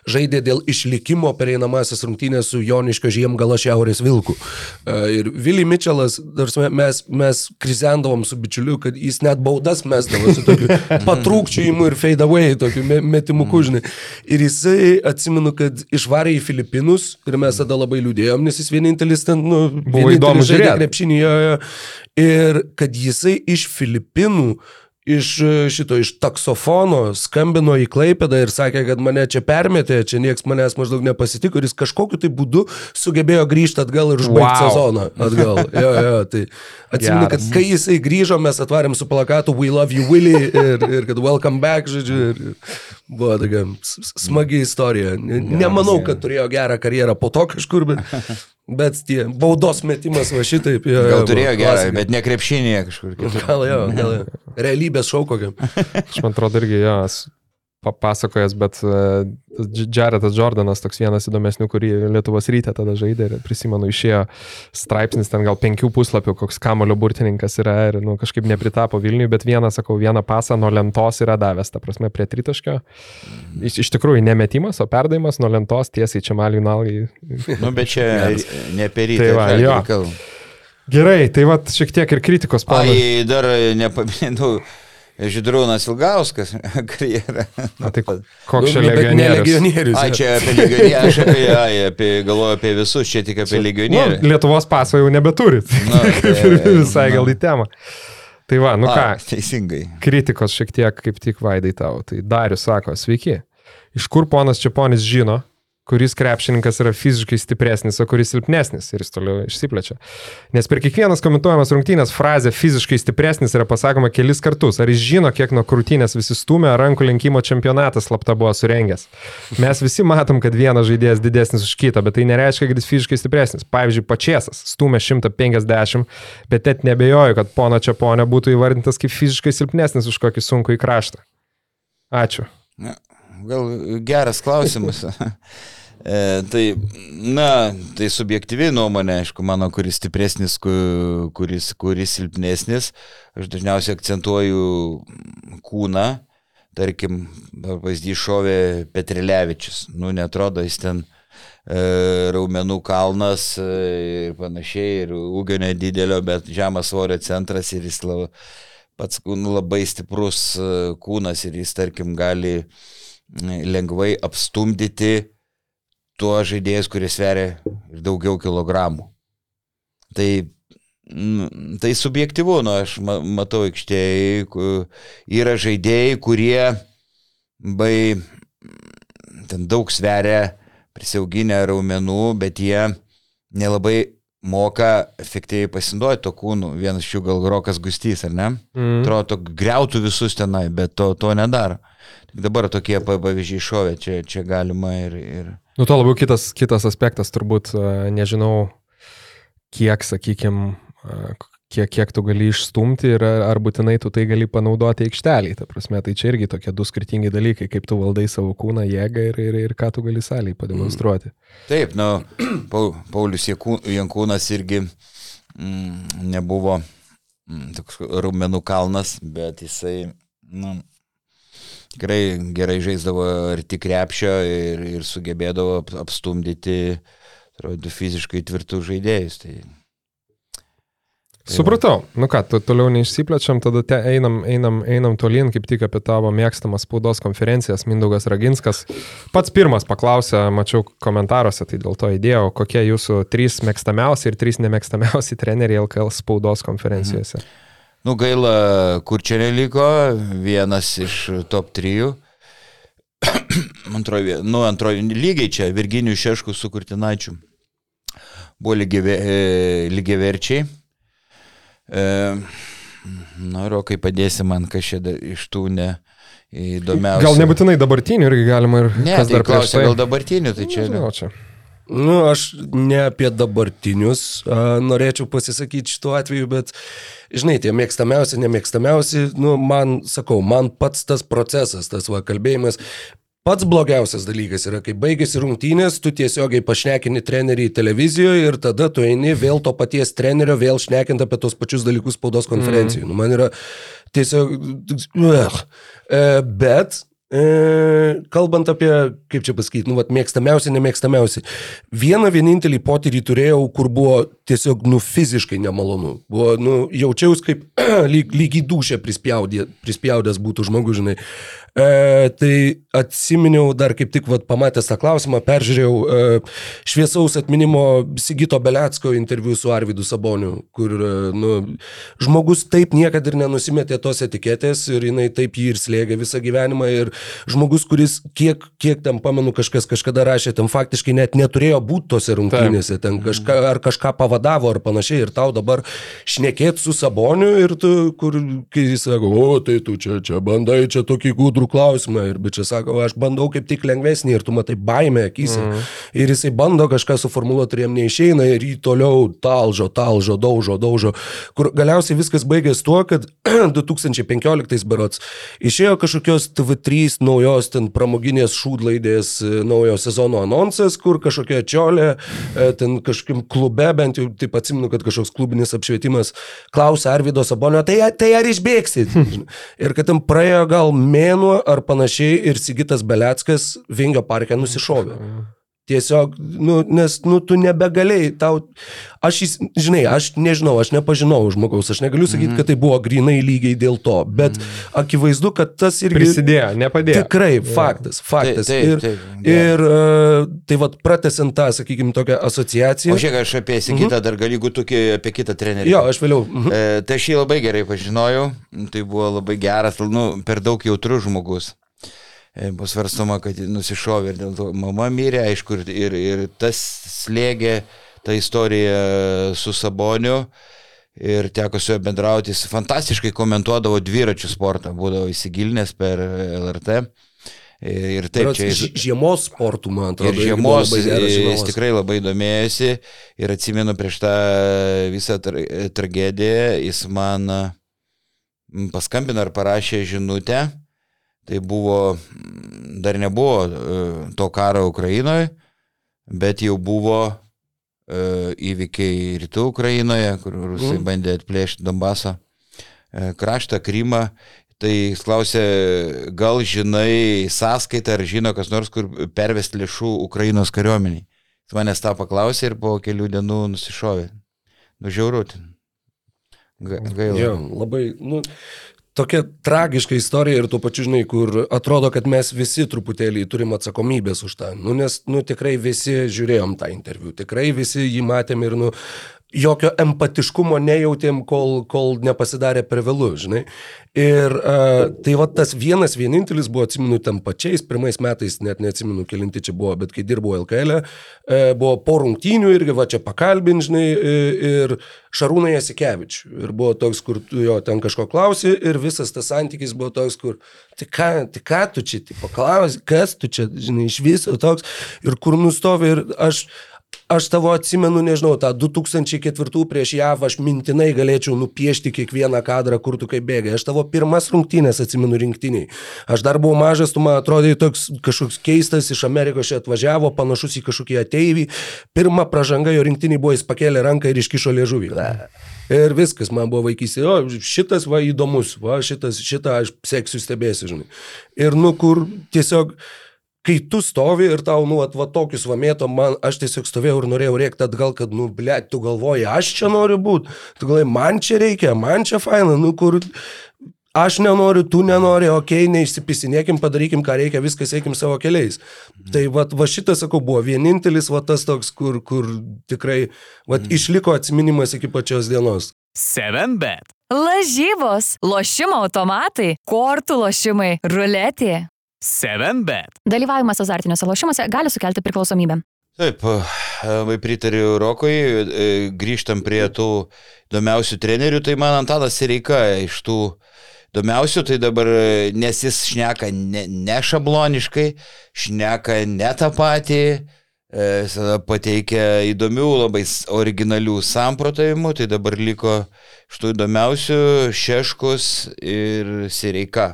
žaidė dėl išlikimo pereinamasis rungtynės su Joniškio Žiemgala Šiaurės Vilku. E, Ir Willy Mitchellas, mes, mes krizendavom su bičiuliu, kad jis net baudas mesdavo su tokiu patrūkčiojimu ir fade away, tokiu me- metimu kužinai. Ir jisai, atsimenu, kad išvarė į Filipinus ir mes tada labai liūdėjom, nes jis vienintelis ten, nu, Buvo įdomu žaidė žiūrėt. krepšinį. jo, jo. Ir kad jisai iš Filipinų iš e, šito, iš taksofono skambino į Klaipėdą ir sakė, kad mane čia permetė, čia nieks manęs maždaug nepasitiko ir jis kažkokiu tai būdu sugebėjo grįžti atgal ir užbaigti Wow. sezoną atgal. Jo, jo, tai atsimenu, kad kai jisai grįžo, mes atvarėm su plakatu We love you Willy ir, ir kad welcome back, žodžiu. Ir, ir buvo tokia smagi istorija. Ne- Nemanau, kad turėjo gerą karjerą po to kažkur, bet, bet tie baudos metimas va šitaip. Jo, Gal jo, turėjo gerą, bet ne krepšinėje kažkur. Gal jo, gal jo. Realybės šau kokiam. Aš man atrodo irgi jos papasakojęs, bet uh, Jaretas Jordanas, toks vienas įdomesnių, kurį Lietuvos ryte tada žaidė ir prisimenu, išėjo straipsnis ten gal penkių puslapių, koks kamulio burtininkas yra ir nu, kažkaip nepritapo Vilniui, bet vieną, sakau, vieną pasą nuo lentos yra davęs, ta prasme, prie tritaškio. Iš, iš tikrųjų, nemetimas, o perdavimas nuo lentos tiesiai čia maliui nalgai. Nu, bet čia ne per rytą. Tai va, jo. Gerai, tai va šiek tiek ir kritikos Ai, pavyzdžiui. dar nepaminėjau. Žydrūnas Ilgauskas karjerą. Na tai koks čia Nu, ne legionierius? legionierius. Ai, čia apie legionierių, aš apie, ai, apie, galvoju apie visus, čia tik apie Nu, legionierių. Lietuvos paso jau nebeturit. Nu, Kaip ir tai- visai gal į temą. Tai va, nu ką, A, teisingai. kritikos šiek tiek kaip tik vaidai tau. Tai Darius sako, sveiki. Iš kur ponas Čiaponis žino, kuris krepšininkas yra fiziškai stipresnis, o kuris silpnesnis ir jis toliau išsiplečia. Nes per kiekvienas komentuojamas rungtynės frazė fiziškai stipresnis yra pasakoma kelis kartus. Ar jis žino, kiek nuo krūtinės visi stumia, ar rankų lenkimo čempionatas slapta buvo surengęs. Mes visi matom, kad vienas žaidėjas didesnis už kitą, bet tai nereiškia, kad jis fiziškai stipresnis. Pavyzdžiui, Pačiasas stumia 150, bet net nebejoju, kad pono Čiaponio būtų įvardintas kaip fiziškai silpnesnis už kokį sunkų į kraštą. Ačiū. Na, Gal geras klausimas. E, tai, na, tai subjektyvi nuomonė, aišku, mano, kuris stipresnis, ku- kuris, kuris silpnesnis. Aš dažniausiai akcentuoju kūną. Tarkim, pavyzdys šovė Petrilevičius. Nu, netrodo, jis ten e, raumenų kalnas e, ir panašiai, ir ūgio nedidelio, bet žemas svorio centras ir jis la, pats nu, labai stiprus e, kūnas ir jis, tarkim, gali lengvai apstumdyti tuos žaidėjus, kurie sveria daugiau kilogramų. Tai, tai subjektivu, nu, aš ma- matau aikštėje, yra žaidėjai, kurie bai ten daug sveria, prisiauginę raumenų, bet jie nelabai moka efektyviai pasinaudoti to kūnu. Vienas iš jų gal Rokas Gustys, ar ne? Mm. Atrodo, greutų visus tenai, bet to, to nedaro. Tik dabar tokie pa- pavyzdžiai šovė, čia, čia galima ir... ir... Nu, to labiau kitas, kitas aspektas, turbūt, nežinau, kiek, sakykime, kiek, kiek tu gali išstumti ir ar, būtinai tu tai gali panaudoti aikštelį. Ta prasme, tai čia irgi tokie du skirtingi dalykai, kaip tu valdai savo kūną, jėgą ir, ir, ir ką tu gali saliai pademonstruoti. Taip, nu, Pau- Paulius Jankūnas irgi mm, nebuvo mm, toks raumenų kalnas, bet jisai, nu, tikrai gerai žaisdavo arti krepšio ir, ir sugebėdavo ap- apstumdyti, atrodo, fiziškai tvirtus žaidėjus. Tai, Tai Supratau. Nu ką, to, toliau neišsiplečiam, tada te einam, einam, einam tolyn, kaip tik apie tavo mėgstamas spaudos konferencijas, Mindaugas Raginskas. Pats pirmas paklausė, mačiau komentaruose, tai dėl to įdėjau, kokie jūsų trys mėgstamiausi ir trys nemėgstamiausi treneriai LKL spaudos konferencijose. Nu, gaila, kur čia neliko, vienas iš top 3. Antroji, nu, antroji, lygiai čia, Virginijų Šeškų su Kurtinaičiu. Buvo lygiave- lygiaverčiai. E, na, Rokai, padėsi man kažkaip iš tų ne įdomiausių. Gal nebūtinai dabartinių irgi galima ir Ne, kas tai dar klausia, tai. gal dabartinių, tai čia. Nežinau, čia. Nu, aš ne apie dabartinius a, norėčiau pasisakyti šituo atveju, bet, žinai, tie mėgstamiausi, nemėgstamiausi, nu, man, sakau, man pats tas procesas, tas va kalbėjimas, pats blogiausias dalykas yra, kai baigėsi rungtynės, tu tiesiogiai pašnekini trenerį televizijoje ir tada tu eini vėl to paties trenerio, vėl šnekint apie tos pačius dalykus spaudos konferencijoje. Mm. Nu, man yra tiesiog... E, bet kalbant apie, kaip čia pasakyti, nu, mėgstamiausi, nemėgstamiausi. Vieną vienintelį potyrį turėjau, kur buvo tiesiog, nu, fiziškai nemalonu. Buvo, nu, jaučiaus kaip lyg, lyg į dušę prispjaudė, prispjaudęs būtų žmogus, žinai. E, tai atsiminiau dar kaip tik, vat, pamatęs tą klausimą, peržiūrėjau e, šviesaus atminimo Sigito Belecko interviu su Arvidu Saboniu, kur, e, nu, žmogus taip niekada ir nenusimetė tos etiketės ir jinai taip jį ir slėgė visą gyvenimą ir žmogus, kuris kiek, kiek ten pamenu kažkas kažkada rašė, ten faktiškai net neturėjo būti tose rungtynėse, ten kažką, ar kažką pavadavo ar panašiai ir tau dabar šnekėt su Saboniu ir tu, kur, kai jis sako, o tai tu čia, čia bandai čia tokį gudrų jautrų klausimą ir bičias sako, aš bandau kaip tik lengvesnį ir tu matai baimę akise. Mm. Ir jisai bando kažką suformuoluoti ir jam neišeina ir jį toliau talžo, talžo, daužo, daužo. Kur galiausiai viskas baigėsi tuo, kad 2015 berots išėjo kažkokios TV3 naujos ten pramoginės šūdlaidės e, naujo sezono anonsas, kur kažkokia čiolė e, ten kažkokiam klube, bent jau taip atsimenu, kad kažkoks klubinis apšvietimas klausė Arvido Sabonio, tai, tai ar išbėgsit? ir kad ten praėjo gal mėnuo ar panašiai ir Sigitas Beleckas Vingio parke nusišovė. Tiesiog, nu, nes, nu, tu nebegalėjai, tau, aš, žinai, aš nežinau, aš nepažinau žmogaus, aš negaliu sakyti, mm. kad tai buvo grinai lygiai dėl to, bet mm. akivaizdu, kad tas irgi... Prisidėjo, nepadėjo. Tikrai, faktas, faktas. Taip, ir taip, taip, ir uh, tai vad, pratesant tą, sakykime, tokią asociaciją. O šiek aš apie Sigitą mm -hmm. dar galiu tokį apie kitą trenerį. Jo, aš vėliau. Mm -hmm. e, tai aš jį labai gerai pažinojau, tai buvo labai geras, nu, per daug jautrus žmogus. E, bus svarstoma, kad nusišovė ir dėl to mama mirė, aišku, ir, ir tas slėgė tą istoriją su Saboniu. Ir teko su juo bendrauti, jis fantastiškai komentuodavo dviračių sportą, būdavo įsigilinęs per LRT. Ir taip, Berods čia ž- žiemos sportų, man atrodo. Ir žiemos buvo jis tikrai labai domėjosi ir atsimenu prieš tą visą tra tragediją, jis man mm, paskambino ar parašė žinutę, tai buvo, mm, dar nebuvo e, to karo Ukrainoje, bet jau buvo e, įvykiai rytų Ukrainoje, kur rusai Mhm. bandė atplėšti Donbaso e, kraštą, Krymą. Tai jis klausė, gal žinai sąskaitą ar žino kas nors, kur pervesti lėšų Ukrainos kariuomeniai. Jis manęs tą paklausė ir po kelių dienų nusišovė. Nužiaurūti. Gaila. Jo, labai, nu, tokia tragiška istorija ir tuo pačiu, žinai, kur atrodo, kad mes visi truputėlį turim atsakomybės už tą. Nu, nes, nu, tikrai visi žiūrėjom tą interviu, tikrai visi jį matėm ir, nu, jokio empatiškumo nejautėm, kol, kol nepasidarė per vėlų, žinai. Ir uh, tai va tas vienas vienintelis buvo, atsimenu, tam pačiais pirmais metais, net neatsimenu, kilinti čia buvo, bet kai dirbau LKL, uh, buvo po rungtynių irgi, va čia pakalbin, žinai, i- ir Šarūną Jasikevičių. Ir buvo toks, kur tu jo ten kažko klausi ir visas tas santykis buvo toks, kur, tai ką, tai ką tu čia, tai paklausi, kas tu čia, žinai, iš viso toks. Ir kur nustovi ir aš... Aš tavo atsimenu, nežinau, tą 2004 prieš JAV aš mintinai galėčiau nupiešti kiekvieną kadrą, kur tu kaip bėgai. Aš tavo pirmas rungtynės atsimenu rinktiniai. Aš dar buvau mažas, tu man atrodai toks kažkoks keistas, iš Amerikos čia atvažiavo, panašus į kažkokį ateivį. Pirma pražanga jo rinktiniai buvo, jis pakėlė ranką ir iškišo liežuvį. Ir viskas, man buvo vaikystė, o šitas va įdomus, va šitas, šitą aš seksiu stebėsiu, žinai. Ir nu kur tiesiog kai tu stovi ir tau, nu, va tokius vamėto, man, aš tiesiog stovėjau ir norėjau rėkti atgal, kad, nu, ble, tu galvoji, aš čia noriu būti, tu galvoji, man čia reikia, man čia faina, nu, kur aš nenoriu, tu nenori, okei, okay, neišsipisinėkim, padarykim, ką reikia, viskas eikim savo keliais. Tai va, va šitas, sakau, buvo vienintelis, va tas toks, kur, kur tikrai, va, išliko atminimas iki pačios dienos. 7bet. Lažybos, lošimo automatai, kortų lošimai, ruletė. 7bet. Dalyvavimas azartiniuose lošimuose gali sukelti priklausomybę. Taip, labai pritariu Rokui, e, grįžtam prie tų įdomiausių trenerių, tai man Antanas Reika iš tų įdomiausių, tai dabar, e, nes jis šneka ne, ne šabloniškai, šneka ne tą patį, e, visada pateikia įdomių, labai originalių samprotavimų, tai dabar liko iš tų įdomiausių Šeškus ir Sireika,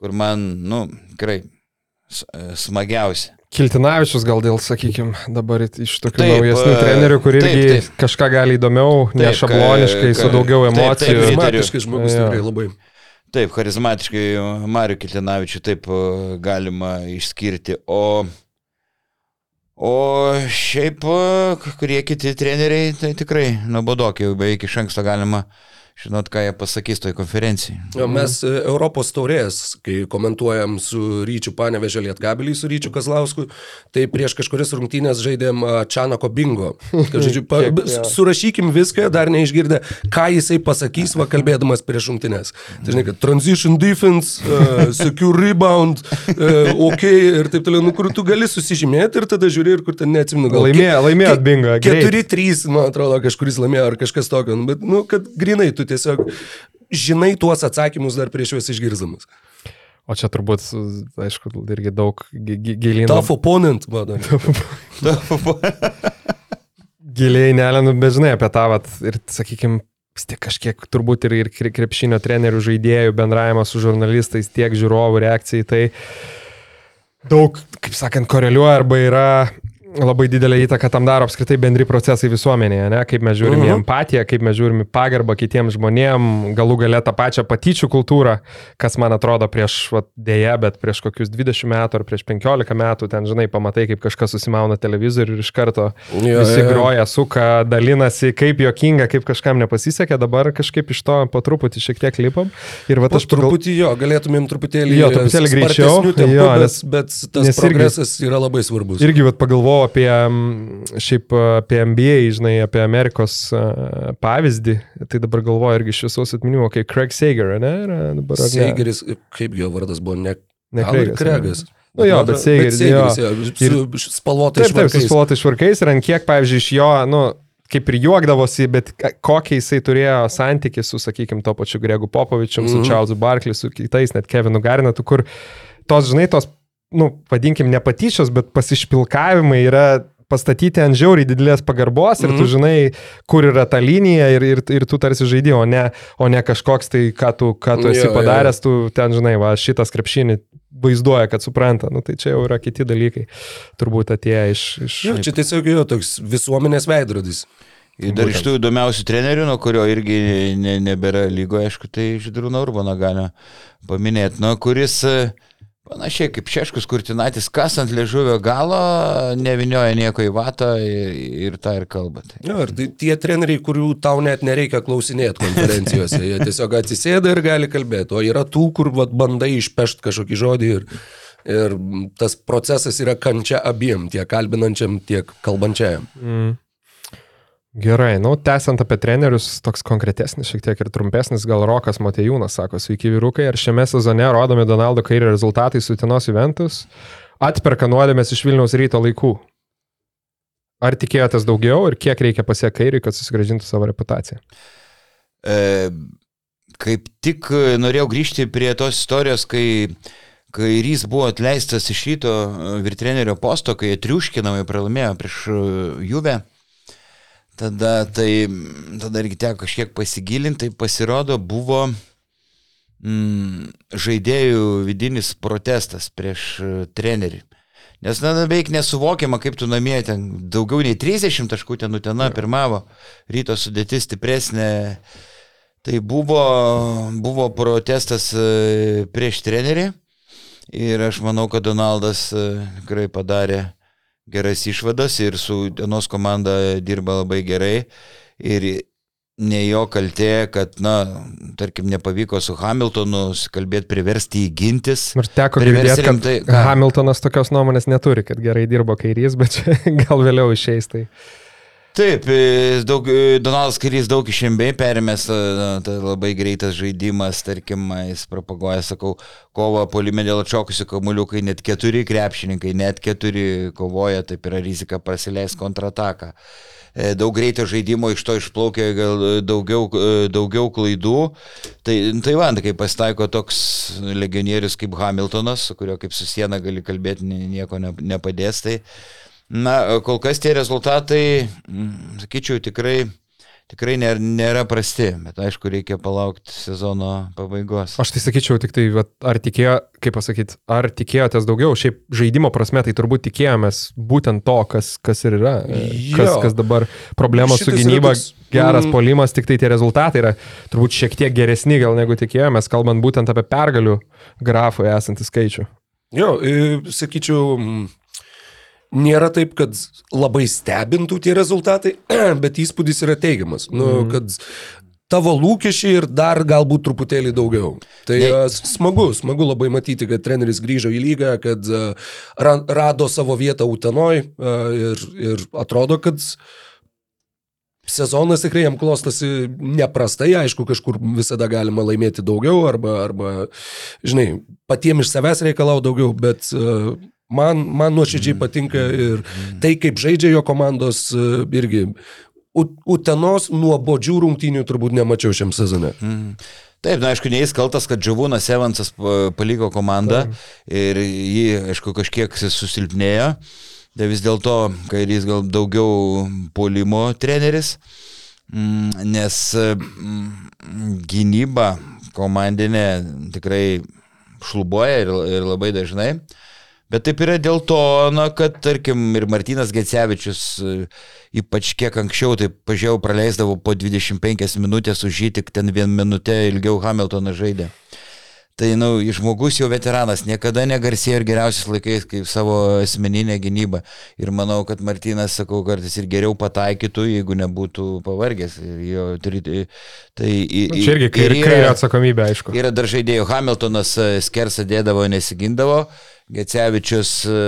kur man, nu, tikrai e, smagiausia. Kiltinavičius gal dėl, sakykime, dabar iš tokių Taip, naujesnių e, trenerių, kur taip, irgi taip. kažką gali įdomiau, ne Taip, šabloniškai, ka- su daugiau taip, taip, emocijų. pritariu. Charizmatiškas žmogus Jo. tikrai labai. Taip, charizmatiškai Mariu Kiltinavičiu taip e, galima išskirti. O, o šiaip, kurie kiti treneriai, tai tikrai nuobodokiai, beveik iš anksto galima žinot, ką jie pasakys toj konferencijai. Jo, mes e, Europos taurės, kai komentuojam su Ryčiu Panevežė Lietkabelį, su Ryčiu Kazlausku, tai prieš kažkuris rungtynės žaidėm Čanako bingo. Kad, žodžiu, pa, surašykim viską, dar neišgirdę, ką jisai pasakys, va kalbėdamas prieš rungtynės. Tai žinai, kad transition defense, uh, secure rebound, uh, ok ir taip toliau, nu kur tu gali susižymėti ir tada žiūri ir kur ten neatsimenu. gal Laimėjo, laimėjo bingo. greit. 4-3, man atrodo, kažkuris laimėjo ar kažkas tokio, nu, bet, nu, kad grinai tu tiesiog žinai tuos atsakymus dar prieš juos išgirzamas. O čia turbūt, aišku, irgi daug gi- gi- gilyn. Tough opponent. Giliai nelendu, bet žinai apie tą, vat, ir sakykime, tiek kažkiek turbūt ir, ir kre- krepšinio trenerių, žaidėjų bendravimas su žurnalistais, tiek žiūrovų reakcijai, tai daug, kaip sakant, koreliuoja arba yra labai didelė įtaka tam daro apskritai bendri procesai visuomenėje, ne? kaip mes žiūrime uh -huh. empatiją, kaip mes žiūrime pagarbą kitiems žmonėms, galų galę tą pačią patyčių kultūrą, kas man atrodo prieš, va, dėja, bet prieš kokius 20 metų ar prieš 15 metų, ten, žinai, pamatai, kaip kažkas susimauna televizorių ir iš karto Jo, visi jo. groja, suka, dalinasi, kaip jokinga, kaip kažkam nepasisekė, dabar kažkaip iš to po truputį šiek tiek lipam. Ir va, aš pagal... truputį jo, galėtumėm truputėlį, Jo, truputėlį greičiau, tempu, jo, bet, nes- bet tas nes irgi- progresas yra labai svarbus. Irgi vat, pagalvojau apie, mm, šiaip apie NBA, žinai, apie Amerikos uh, pavyzdį. Tai dabar galvoju irgi iš visos atminimo, kaip Craig Sager, ne? Dabar, ar ne? Seigeris, kaip jo vardas buvo, ne, Ne ir Craigas, Kregas. Nu jo, bet Seigeris. Su spalvotais Taip, su švarkais. švarkais ir ant kiek, pavyzdžiui, iš jo, nu, kaip ir juokdavosi, bet kokį jisai turėjo santykių su, sakykime, to pačiu Gregu Popovičium, mm -hmm. Mhm. su Charlesu Barkley, su kitais, net Kevinu Garinatu, kur tos, žinai, tos, nu, vadinkim, ne patyčios, bet pasišpilkavimai yra pastatyti ant žiauriai didelės pagarbos ir tu Mhm. žinai, kur yra ta linija ir, ir, ir tu tarsi žaidži, o ne, o ne kažkoks tai, ką tu, ką tu esi Jo, jo. padaręs, tu ten, žinai, va, šitas krepšinį vaizduoja, kad supranta. Nu, tai čia jau yra kiti dalykai, turbūt atėję iš... iš... Jo, čia tiesiog jo toks visuomenės veidrodis. Ir dar iš tų įdomiausių trenerių, nuo kurio irgi ne, nebėra lygoje, aišku, tai Židrūną Urbaną galima paminėti, nu, kuris e, panašiai kaip Šeškus Kurtinatis, kas ant liežuvio galo, nevinioja nieko į vatą ir, ir tą ir kalba. Tai. Jo, ir tai tie treneriai, kurių tau net nereikia klausinėti konferencijose, jie tiesiog atsisėda ir gali kalbėti, o yra tų, kur vat, bandai išpešti kažkokį žodį ir, ir tas procesas yra kančia abiem, tiek kalbinančiam, tiek kalbančiajam. Mm. Gerai, nu, tęsiant apie trenerius, toks konkretesnis, šiek tiek ir trumpesnis, gal Rokas Matejūnas sako, sveiki vyrukai, ar šiame sezone rodomi Donaldo Kairio rezultatai su Tinos Juventus atperka nuodėmės iš Vilniaus ryto laikų? Ar tikėjotės daugiau ir kiek reikia pasiekti Kairiui, kad susigražintų savo reputaciją? E, kaip tik e, norėjau grįžti prie tos istorijos, kai Kairys buvo atleistas iš ryto e, virtrenerio posto, kai triuškinamai pralaimėjo prieš e, Juve. Tada, tai, tada irgi teko kažkiek pasigilinti, tai pasirodo buvo mm, žaidėjų vidinis protestas prieš e, trenerį. Nes, na, beveik nesuvokiama, kaip tu namie ten daugiau nei 30 taškų ten Utena pirmavo, ryto sudėtis stipresnė. Tai buvo, buvo protestas e, prieš trenerį ir aš manau, kad Donaldas e, tikrai padarė geras išvadas ir su dienos komanda dirba labai gerai. Ir ne jo kaltė, kad, na, tarkim, nepavyko su Hamiltonu kalbėti, priversti jį gintis. Nors teko girdėti, kad rimtai- ką? Hamiltonas tokios nuomonės neturi, kad gerai dirbo Kairys, bet čia gal vėliau išeis. Tai... Taip, e, daug, e, Donaldas Kairys daug iš MB perėmės, e, tai labai greitas žaidimas, tarkim, jis propaguoja, sakau, kovą polime dėl atšokusių kamuoliukai, net keturi krepšininkai, net keturi kovoja, taip yra rizika prasileisti kontrataką. Daug greito žaidimo iš to išplaukė gal daugiau, daugiau klaidų. Tai, tai va, kai pasitaiko toks legionierius kaip Hamiltonas, su kurio kaip su siena gali kalbėti, ni- nieko ne- nepadės. Tai, Na, kol kas tie rezultatai, mm, sakyčiau, tikrai, tikrai nėra, nėra prasti, bet aišku, reikia palaukti sezono pabaigos. Aš tai sakyčiau, tik tai, vat, ar tikėjo, kaip pasakyti, ar tikėjotės daugiau, šiaip žaidimo prasme, tai turbūt tikėjomės būtent to, kas, kas ir yra. e, Kas, Jo. kas dabar problemos su Šitas yra gynyba, toks, geras mm. polimas, tik tai tie rezultatai yra turbūt šiek tiek geresni gal negu tikėjomės, kalbant būtent apie pergalių grafui esantį skaičių. Jo, sakyčiau, mm, nėra taip, kad labai stebintų tie rezultatai, bet įspūdis yra teigiamas. Nu, Mhm. kad tavo lūkesčiai ir dar galbūt truputėlį daugiau. Tai Ne- e, smagu, smagu labai matyti, kad treneris grįžo į lygą, kad e, ra- rado savo vietą Utenoj e, ir, ir atrodo, kad Sezonas tikrai jam klostosi neprastai, aišku, kažkur visada galima laimėti daugiau arba, arba žinai, patiems iš savęs reikalau daugiau, bet uh, man, man nuoširdžiai patinka ir tai, kaip žaidžia jo komandos, uh, irgi U- Utenos nuobodžių rungtynių turbūt nemačiau šiam sezone. Taip, na, aišku, neįs kaltas, kad Džavūnas Evansas pa- paliko komandą ir jį, aišku, kažkiek susilpnėjo. Tai vis dėlto kairys gal daugiau polimo treneris, mm, nes mm, gynyba komandinė tikrai šlubuoja ir, ir labai dažnai. Bet taip yra dėl to, na, kad, tarkim, ir Martinas Gecevičius, e, ypač kiek anksčiau, tai pažiūrėjau, praleisdavo po 25 minutės už jį tik ten vien minutę ilgiau Hamiltoną žaidė. Tai, na, nu, žmogus jau veteranas, niekada negarsėjo ir geriausiais laikais kaip savo asmeninė gynyba. Ir manau, kad Martinas, sakau, kartais ir geriau pataikytų, jeigu nebūtų pavargęs. Ir jo, tai, i- Nu, Čia irgi ir kairė, kairė atsakomybė, aišku. Yra dar žaidėjų, Hamiltonas e, skersą dėdavo, nesigindavo, Gecevičius e,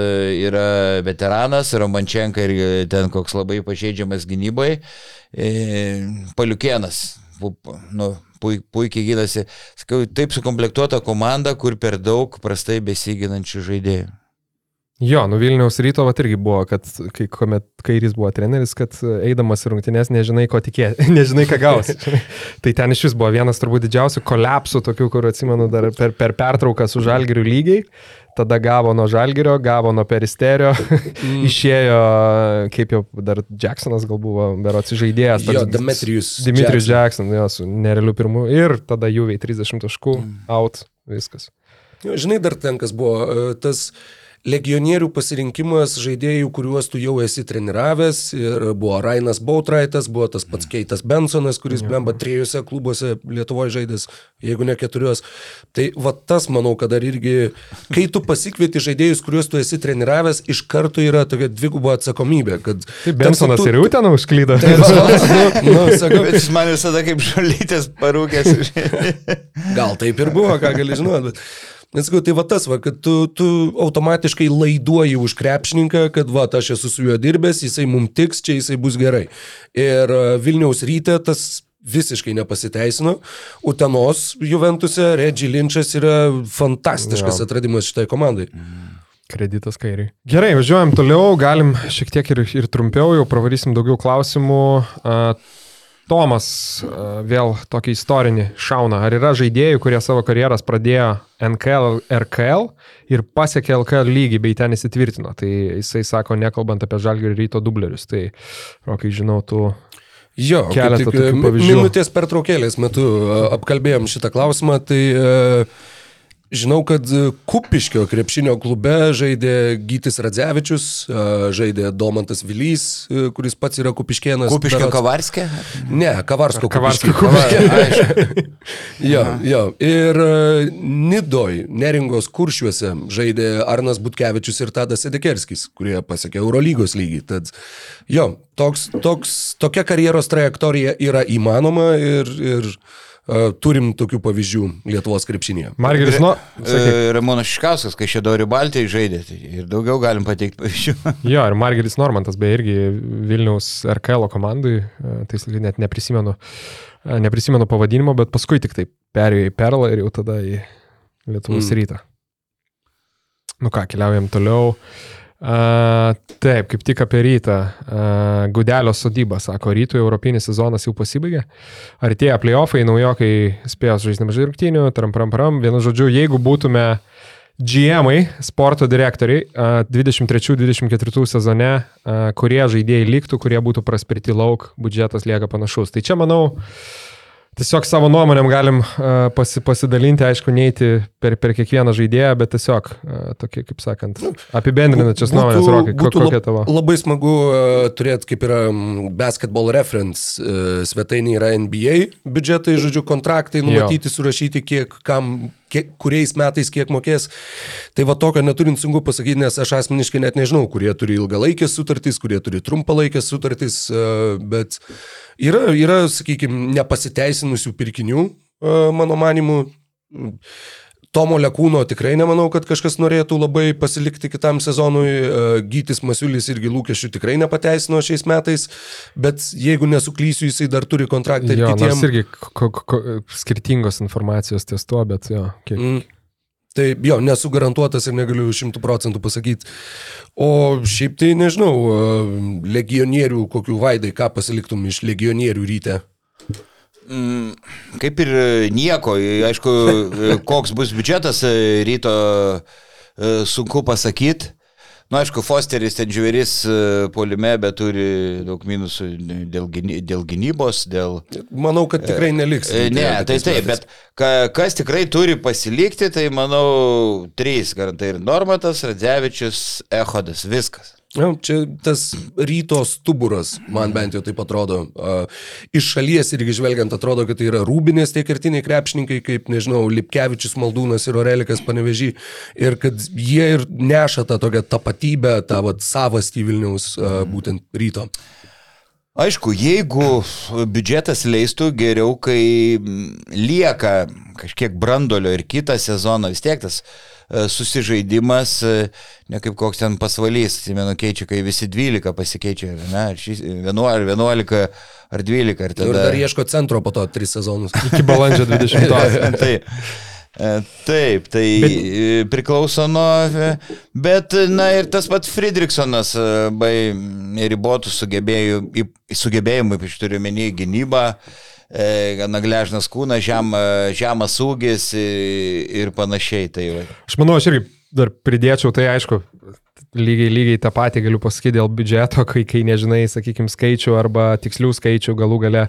yra veteranas, Romančenka ir ten koks labai pažeidžiamas gynybai, E, Paliukienas, nu, pui- puikiai gydasi. Sakau, taip sukomplektuota komanda, kur per daug prastai besiginančių žaidėjų. Jo, nu Vilniaus ryto vat irgi buvo, kad kai kuomet kairys buvo treneris, kad eidamas į rungtynės nežinai, ko tikėti, nežinai, ką gausi. tai ten iš vis buvo vienas turbūt didžiausių kolapsų, tokių, kur atsimenu dar per, per pertrauką su žalgiriu lygiai. Tada gavo nuo žalgirio, gavo nuo peristerio, mm. išėjo, kaip jau dar Jacksonas gal buvo, berots žaidėjas. Jo, Demetrijus Dimitrius Jackson. Jackson, jo, su nerealiu pirmu. Ir tada Juviai 30 taškų, out, viskas. Jo, Žinai, dar ten kas buvo, e, tas legionierių pasirinkimas žaidėjų, kuriuos tu jau esi treniravęs. Ir buvo Rainas Bautraitas, buvo tas pats Keitas Bensonas, kuris blemba trijose klubuose Lietuvoje žaidęs, jeigu ne keturios. Tai va tas, manau, kad dar irgi, kai tu pasikvieti žaidėjus, kuriuos tu esi treniravęs, iš karto yra tokia dviguba atsakomybė. Kad Tai Bensonas ir jau ten užklydo. nu, nu, sakau, Bet jis man visada kaip žolytės parūkęs. Gal taip ir buvo, ką gali žinoti, bet... Nesakau, tai va tas, va, kad tu, tu automatiškai laiduoji už krepšininką, kad va, aš esu su juo dirbęs, jisai mums tiks, čia jisai bus gerai. Ir e, Vilniaus ryte tas visiškai nepasiteisino. Utenos Juventuse Reggie Lynchas yra fantastiškas Jo. atradimas šitai komandai. Kreditas kairiai. Gerai, važiuojam toliau, galim šiek tiek ir, ir trumpiau, jau pravarysim daugiau klausimų. A, Tomas a, vėl tokį istorinį šauna. Ar yra žaidėjų, kurie savo karjeras pradėjo NKL, RKL ir pasiekė LKL lygį bei ten įsitvirtino? Tai jisai sako, nekalbant apie žalgių ryto dublerius. Tai, rokai, žinau, tu Jo, Keletą tik, mi- pavyzdžių. minutės pertraukėlės metu a, apkalbėjom šitą klausimą, tai e, žinau, kad e, Kupiškio krepšinio klube žaidė Gytis Radzevičius, a, žaidė Domantas Vilys, e, kuris pats yra Kupiškienas. Kupiškio berods- kavarskė? Ne, Kavarsko Kavarsko Kupiškio. jo, jo. Ir e, Nidoj, Neringos kuršiuose žaidė Arnas Butkevičius ir Tadas Edekerskis, kurie pasiekė Eurolygos lygį. Tad jo, toks, toks, tokia karjeros trajektorija yra įmanoma ir, ir turim tokių pavyzdžių Lietuvos krepšinėje. Margeris, nu, sakyk. E, Ramonas Šiškauskas, kai Šedorių Baltijai žaidė, tai ir daugiau galim pateikti pavyzdžių. Jo, ir Margeris Normantas, beje, irgi Vilniaus RKL komandai, e, tai net neprisimenu, e, neprisimenu pavadinimo, bet paskui tik tai perėjo į Perlą ir jau tada į Lietuvos Mm. rytą. Nu ką, keliaujam toliau. A, taip, kaip tik apie rytą. A, Gudelio sodyba, sako, rytų europinis sezonas jau pasibaigė. Artėja playoffai, naujokai spėjo žaisti nemažai rungtynių, tram pram pram. Vienu žodžiu, jeigu būtume GM-ai, sporto direktoriai, a, 23-24 sezone, a, kurie žaidėjai liktų, kurie būtų praspirti lauk, biudžetas lieka panašus. Tai čia, manau, Tiesiog savo nuomonėm galim uh, pasi, pasidalinti, aišku, neiti per, per kiekvieną žaidėją, bet tiesiog uh, tokie, kaip sakant, apibendrinančias nuomonės, Rokai, būtų kokia tavo? Labai smagu uh, turėti, kaip yra basketball reference uh, svetainė, yra NBA biudžetai, žodžiu, kontraktai numatyti, surašyti, kiek kam, kiek, kuriais metais kiek mokės. Tai va tokio neturint sunku pasakyti, nes aš asmeniškai net nežinau, kurie turi ilgalaikės sutartys, kurie turi trumpalaikės sutartys, uh, bet yra, yra sakykime, nepasiteisinusių pirkinių, uh, mano manimu. Tomo Lekūno tikrai nemanau, kad kažkas norėtų labai pasilikti kitam sezonui. E, Gytis Masiulis irgi lūkesčių tikrai nepateisino šiais metais, bet jeigu nesuklysiu, jisai dar turi kontraktą ir Jo, kitiems. irgi ko, ko, ko, skirtingos informacijos ties tuo, bet jo, kiek. Mm. Tai jo, nesu garantuotas ir negaliu šimtų procentų pasakyti. O šiaip tai nežinau, e, legionierių, kokių vaidai, ką pasiliktum iš legionierių ryte. Mm, kaip ir nieko, aišku, koks bus biudžetas ryto e, sunku pasakyti. Na, nu, aišku, Fosteris ten žvėris e, polime, bet turi daug minusų dėl, dėl gynybos, dėl... Manau, kad tikrai neliks. E, ne, tai taip, bet ka, kas tikrai turi pasilikti, tai manau, trys, garantai ir Normatas, Radzevičius, Ehodas, viskas. Ja, čia tas ryto stuburas, man bent jau taip atrodo. Iš šalies irgi žvelgiant atrodo, kad tai yra rūbinės tie kertiniai krepšininkai, kaip, nežinau, Lipkevičius, Maldūnas ir Orelikas panevežį. Ir kad jie ir neša tą tokią tapatybę, tą vat, savastį Vilniaus būtent ryto. Aišku, jeigu biudžetas leistų geriau, kai lieka kažkiek brandolio ir kitą sezoną, vis tiek tas susižaidimas, e, ne kaip koks ten pasvalys, atsimenu, keičia, kai visi 12 pasikeičia, ne, 11, 11 ar 12. Ir, tada... ir dar ieško centro po to 3 sezonus. Iki balandžio 20. tai, e, Taip, tai bet... priklauso nuo, bet, na ir tas pats Friedrichsonas, bai ribotų sugebėjimų, iš turiu menį, gynybą, E, gana gležnas kūnas, žem, žemas ūgis ir panašiai. Tai va. aš manau, aš irgi dar pridėčiau, tai aišku, lygiai, lygiai tą patį galiu pasakyti dėl biudžeto, kai, kai nežinai, sakykime, skaičių arba tikslių skaičių, galų gale,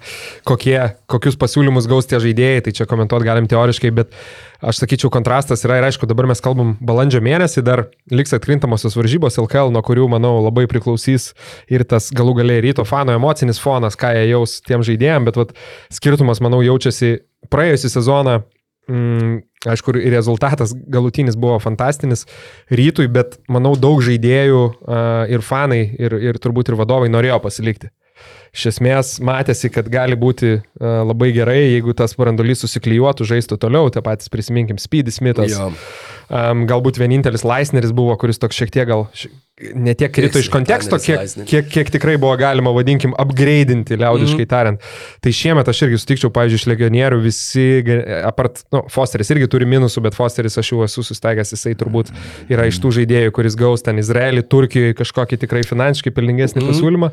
kokie, kokius pasiūlymus gaus tie žaidėjai, tai čia komentuoti galim teoriškai, bet aš sakyčiau, kontrastas yra ir aišku, dabar mes kalbam balandžio mėnesį, dar liks atkrintamosios varžybos LKL, nuo kurių, manau, labai priklausys ir tas galų gale ryto fano emocinis fonas, ką jie jaus tiem žaidėjim, bet vat, skirtumas, manau, jaučiasi praėjusią sezoną Mm, aišku, ir rezultatas galutinis buvo fantastinis rytui, bet manau daug žaidėjų ir fanai, ir, ir turbūt ir vadovai norėjo pasilikti. Iš esmės matėsi, kad gali būti labai gerai, jeigu tas brandolys susiklyjuotų, žaistų toliau, tie patys prisiminkim, Speedy Smithas. Jo. Galbūt vienintelis Laisneris buvo, kuris toks šiek tiek gal ne tiek krito iš konteksto, kiek, kiek, kiek tikrai buvo galima, vadinkim, upgrade'inti, liaudiškai mm. tariant. Tai šiemet aš irgi sutikčiau, pavyzdžiui, iš legionierių visi, apart, nu, Fosteris irgi turi minusų, bet Fosteris aš jau esu sustaigęs, jisai turbūt yra iš tų žaidėjų, kuris gaus ten Izraelį, Turkijoje kažkokį tikrai finansiškai pelningesnį mm. pasiūlymą.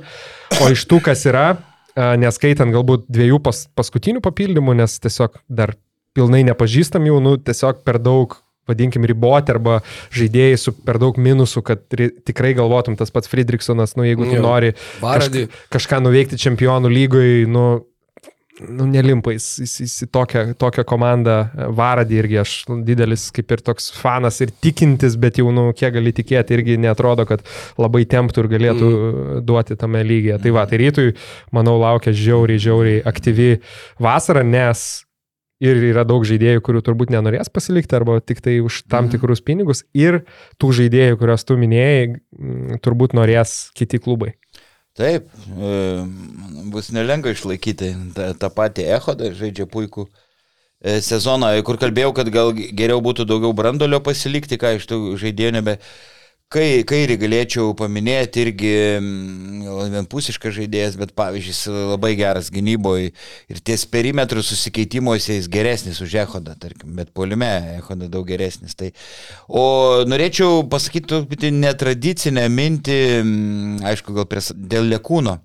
O iš tų, kas yra, neskaitant galbūt dviejų pas, paskutinių papildymų, nes tiesiog dar pilnai nepažįstam jų, nu, tiesiog per daug vadinkim, riboti arba žaidėjai su per daug minusų, kad tikrai galvotum tas pats Friedrichsonas, nu jeigu tu nori kažką, kažką nuveikti čempionų lygoje, nu, nu nelimpa jis, jis, jis į tokią, tokią komandą varadį irgi aš didelis kaip ir toks fanas ir tikintis, bet jau, nu, kiek gali tikėti, irgi netrodo, kad labai temptų ir galėtų mm. duoti tame lygyje. Tai va, tai rytui, manau, laukia žiauriai, žiauriai aktyvi vasara, nes ir yra daug žaidėjų, kurių turbūt nenorės pasilikti arba tik tai už tam mhm. tikrus pinigus ir tų žaidėjų, kuriuos tu minėjai, turbūt norės kiti klubai. Taip, e, bus nelengva išlaikyti tą, tą patį echodą, žaidžia puikų e, sezoną, kur kalbėjau, kad gal geriau būtų daugiau brandolio pasilikti, ką iš tų žaidėjų nebe Kai, kairį galėčiau paminėti irgi mm, vienpusiškas žaidėjas, bet pavyzdžiui, labai geras gynyboje ir ties perimetrų susikeitimuose jis geresnis už Ehodą, tarkim, bet polime Ehodą daug geresnis. Tai, o norėčiau pasakyti truputį netradicinę mintį, mm, aišku, gal prie, dėl lėkūno.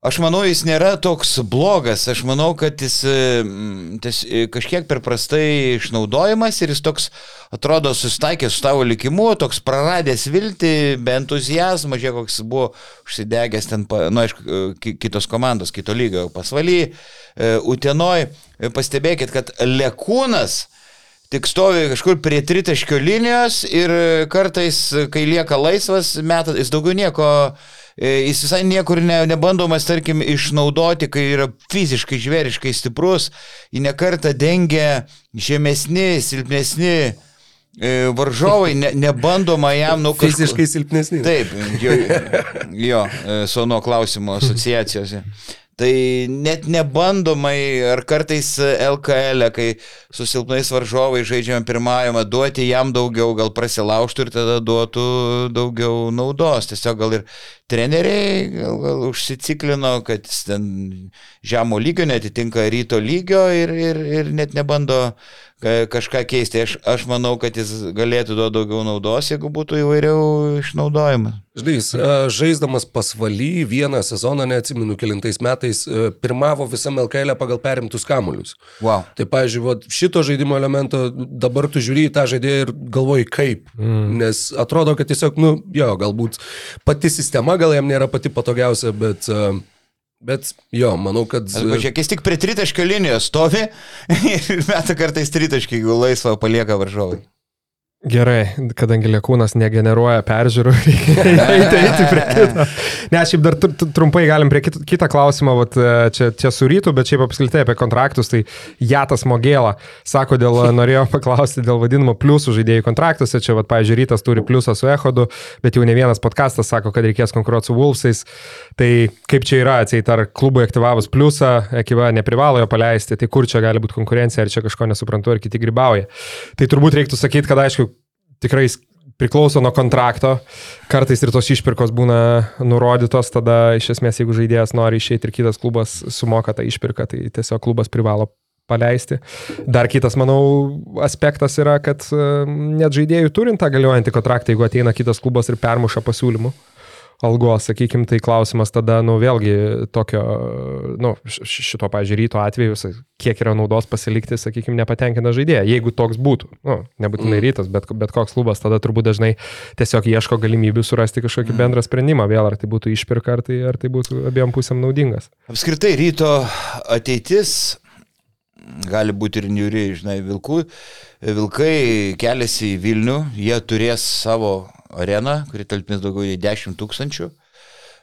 Aš manau, jis nėra toks blogas, aš manau, kad jis mm, ties, kažkiek per prastai išnaudojimas ir jis toks atrodo susitaikė su tavo likimu, toks praradęs viltį, be entuzijazmo, žiūrėk, koks buvo užsidegęs ten, na, nu, aišku, kitos komandos, kito lygio pasvaly, e, Utenoj. Pastebėkit, kad Lekūnas tik stovi kažkur prie tritaškio linijos ir kartais, kai lieka laisvas metas, jis daugiau nieko E, jis visai niekur ne, nebandomas, tarkim, išnaudoti, kai yra fiziškai žvėriškai stiprus, jį nekarta dengia žemesni, silpnesni e, varžovai, ne, nebandoma jam, nu, kažkur... Fiziškai silpnesni. Taip, jo, jo e, sono klausimo asociacijose. Tai net nebandomai, ar kartais LKL, e, kai su silpnais varžovai žaidžiame pirmajame, duoti jam daugiau, gal prasilaužtų ir tada duotų daugiau naudos. Tiesiog gal ir treneriai gal, gal užsiciklino, kad ten žemo lygio netitinka ryto lygio ir, ir, ir net nebando kažką keisti. Aš, aš manau, kad jis galėtų duoti daugiau naudos, jeigu būtų įvairiau išnaudojimas. Žinai, jis e, žaisdamas pasvaly vieną sezoną, neatsimenu, kilintais metais, e, pirmavo visam LKL pagal perimtus kamuolius. Wow. Tai, pavyzdžiui, šito žaidimo elemento dabar tu žiūri į tą žaidėją ir galvoji kaip. Mm. Nes atrodo, kad tiesiog, nu, jo, galbūt pati sistema gal jam nėra pati patogiausia, bet, e, bet jo, manau, kad... Pažiūrėk, jis tik prie tritaškio linijos stovi ir meta kartais tritaškį, jeigu laisvą palieka varžovai. Gerai, kadangi lėkūnas negeneruoja peržiūrų, reikia eiti, prie kito. Ne, šiaip dar tr- tr- trumpai galim prie kito, kitą klausimą, vat, e, čia, čia su rytu, bet šiaip apskritai apie kontraktus, tai Jatas Mogėla sako, dėl, norėjo paklausti dėl vadinamo pliusų žaidėjų kontraktuose, čia, vat, pavyzdžiui, rytas turi pliusą su Ehodu, bet jau ne vienas podkastas sako, kad reikės konkuruoti su Wolfsais. Tai kaip čia yra, atseit, ar klubui aktyvavus pliusą, ekiva neprivalo jo paleisti, tai kur čia gali būti konkurencija, ar čia kažko nesuprantu, ar kiti grybauja. Tai turbūt reiktų sakyti, kad aišku, tikrai priklauso nuo kontrakto. Kartais ir tos išpirkos būna nurodytos, tada iš esmės, jeigu žaidėjas nori išeiti ir kitas klubas sumoka tą išpirką, tai tiesiog klubas privalo paleisti. Dar kitas, manau, aspektas yra, kad e, net žaidėjų turint tą galiojantį kontraktą, jeigu ateina kitas klubas ir permuša pasiūlymų algos, sakykime, tai klausimas tada, nu, vėlgi tokio, nu, šito, pažiūrėjau, ryto atveju, kiek yra naudos pasilikti, sakykime, nepatenkina žaidėją, jeigu toks būtų, nu, nebūtinai mm. rytas, bet, bet koks klubas tada turbūt dažnai tiesiog ieško galimybių surasti kažkokį mm. bendrą sprendimą, vėl ar tai būtų išpirka, ar tai, ar tai būtų abiem pusėm naudingas. Apskritai ryto ateitis gali būti ir niuri, žinai, vilkų. Vilkai keliasi į Vilnių, jie turės savo areną, kuri talpins daugiau nei 10 tūkstančių.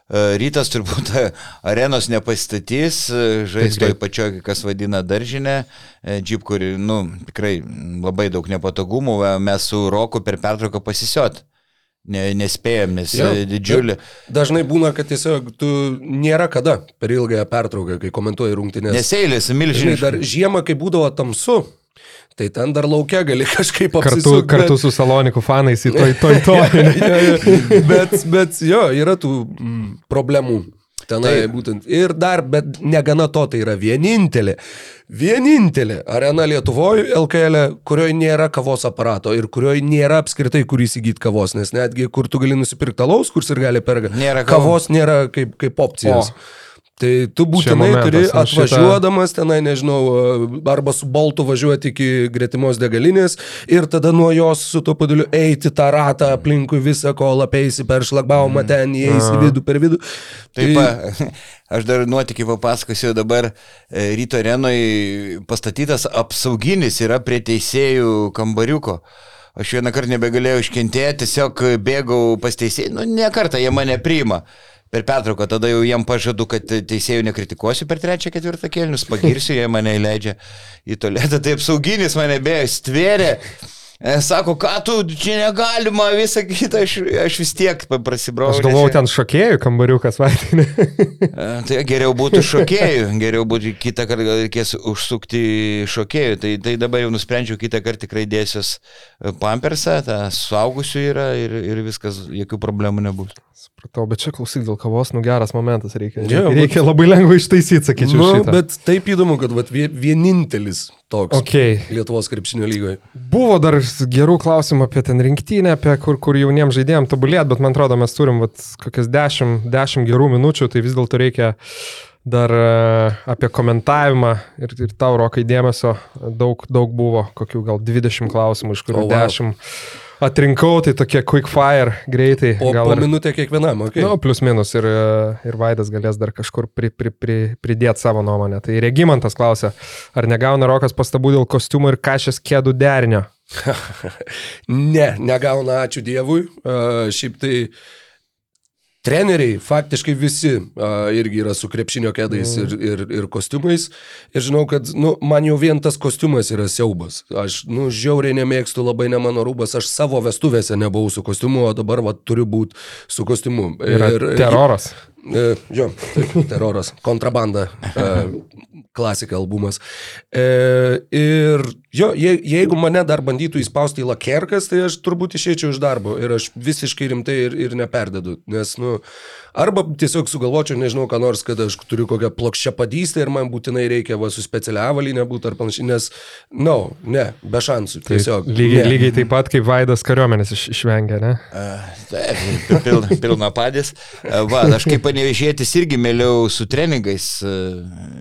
E, Rytas turbūt arenos nepastatys, e, žais toj pačioj, kas vadina daržinę, e, džip, kuri, nu, tikrai labai daug nepatogumų, mes su Roku per pertrauką pasisiot. Ne, nespėjom, nes jo, didžiulį. Dažnai būna, kad tiesiog tu nėra kada per ilgąją pertrauką, kai komentuoji rungtynės. Nes eilės, Žinai, milžiniškas. dar žiemą, kai būdavo tamsu, tai ten dar laukia gali kažkaip Kartu, apsisukt, kartu su Salonikų fanais į toj toj toj. Bet, bet jo, yra tų mm, problemų. Tenai Taip. būtent. Ir dar, bet negana to, tai yra vienintelė. Vienintelė arena Lietuvoje, LKL, kurioje nėra kavos aparato ir kurioje nėra apskritai kur įsigyti kavos, nes netgi kur tu gali nusipirkti alaus, kur ir gali perga. Nėra kavos. kavos nėra kaip, kaip opcijos. O. Tai tu būtinai momentas, turi šitą- atvažiuodamas tenai, nežinau, arba su boltu važiuoti iki gretimos degalinės ir tada nuo jos su tuo padaliu eiti tą ratą aplinkui visą, kol apeisi per šlagbaumą ten, įeisi į vidų per vidų. Taip, pa, aš dar nuotikį papasakosiu, dabar e, ryto arenui pastatytas apsauginis yra prie teisėjų kambariuko. Aš vieną kartą nebegalėjau iškentėti, tiesiog bėgau pas teisėjų, nu ne kartą jie mane priima. Per pertrauką tada jau jiem pažadu, kad teisėjų nekritikuosiu per trečią, ketvirtą kėlinius, pagirsiu, jie mane įleidžia į tualetą, tai apsauginis mane beje stvėrė. E, Sako, ką tu, čia negalima, visą kitą, aš, aš vis tiek prasibrau. Aš galvojau, ten šokėjų kambariukas vaikinė. E, Tai geriau būtų šokėjų, geriau būtų kitą kartą reikės užsukti šokėjų. Tai, tai dabar jau nusprendžiau kitą kartą tikrai dėsios pampersą, tą suaugusių yra ir, ir viskas, jokių problemų nebus. Supratau, bet čia klausyk dėl kavos, nu geras momentas reikia. Jo, Reikia, reikia labai lengvai ištaisyti, sakyčiau. Nu, šitą. bet taip įdomu, kad vat, vie- vienintelis toks Okay. Lietuvos krepšinio lygoje. Buvo dar gerų klausimų apie ten rinktinę, apie kur, kur jauniems žaidėjams tobulėt, bet man atrodo, mes turim vat, kokias 10, 10 gerų minučių, tai vis dėlto reikia dar e, apie komentavimą ir, ir tau rokai dėmesio daug, daug buvo, kokių gal 20 klausimų, iš kurių O, wow. 10 atrinkau, tai tokie quick fire greitai. O gal po ir- minutę kiekvienam, okei. Nu, plus minus ir, ir Vaidas galės dar kažkur pri, pri, pri, pridėti savo nuomonę. Tai Regimantas klausia, ar negauna Rokas pastabų dėl kostiumų ir kažkas kėdų derinio? Ne, negauna, ačiū Dievui. Uh, šiaip tai treneriai faktiškai visi uh, irgi yra su krepšinio kėdais ir, ir, ir kostiumais. Ir žinau, kad nu, man jau vien tas kostiumas yra siaubas. Aš nu, žiauriai nemėgstu, labai ne mano rūbas. Aš savo vestuvėse nebuvau su kostiumu, o dabar va, turiu būti su kostiumu. Yra ir, teroras. E, jo, taip, teroras, kontrabanda, e, klasika albumas. E, ir jo, je, jeigu mane dar bandytų įspausti į lakerkas, tai aš turbūt išeičiau iš darbo ir aš visiškai rimtai ir, ir neperdedu, nes, nu, arba tiesiog sugalvočiau, nežinau, ką nors, kad aš turiu kokią plokščią padystę ir man būtinai reikia va, su specialia avalyne būti ar panašiai, nes, na, no, ne, be šansų, tiesiog. Tai lygiai, ne. lygiai taip pat kaip Vaidas kariuomenės iš, išvengia, ne? Taip, pilna, pilna padės. Va, aš kaip panevežėtis irgi mėliau su treningais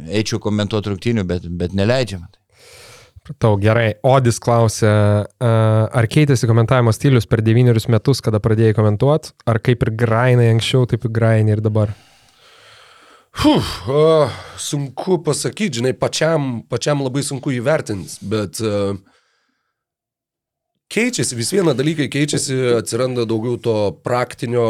eičiau komentuoti rungtynių, bet, bet neleidžiama. Tau gerai. Odis klausė, a, ar keitėsi komentavimo stilius per devynerius metus, kada pradėjai komentuoti, ar kaip ir grainai anksčiau, taip ir grainai ir dabar? Uf, uh, sunku pasakyti, žinai, pačiam, pačiam labai sunku įvertinti, bet uh, keičiasi, vis viena dalykai keičiasi, atsiranda daugiau to praktinio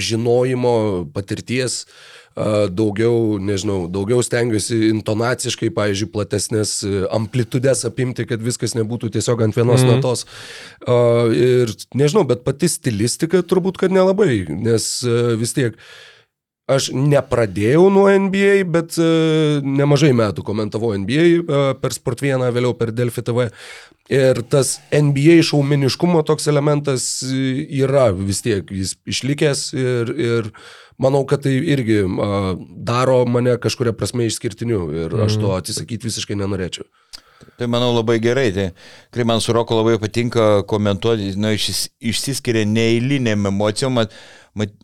žinojimo, patirties, uh, daugiau, nežinau, daugiau stengiuosi intonaciškai, pavyzdžiui, platesnės uh, amplitudės apimti, kad viskas nebūtų tiesiog ant vienos mm. natos. Uh, ir nežinau, bet pati stilistika turbūt, kad nelabai, nes uh, vis tiek Aš nepradėjau nuo NBA, bet uh, nemažai metų komentavau NBA per Sport 1, vėliau per Delfi TV. Ir tas NBA šaumeniškumo toks elementas yra vis tiek, jis išlikęs ir, ir manau, kad tai irgi uh, daro mane kažkuria prasme išskirtiniu ir aš to atsisakyti visiškai nenorėčiau. Tai manau labai gerai. Tai, kai man su Roku labai patinka komentuoti, nu, išsis, išsiskiria neįlinėm emocijom. Mat, mat,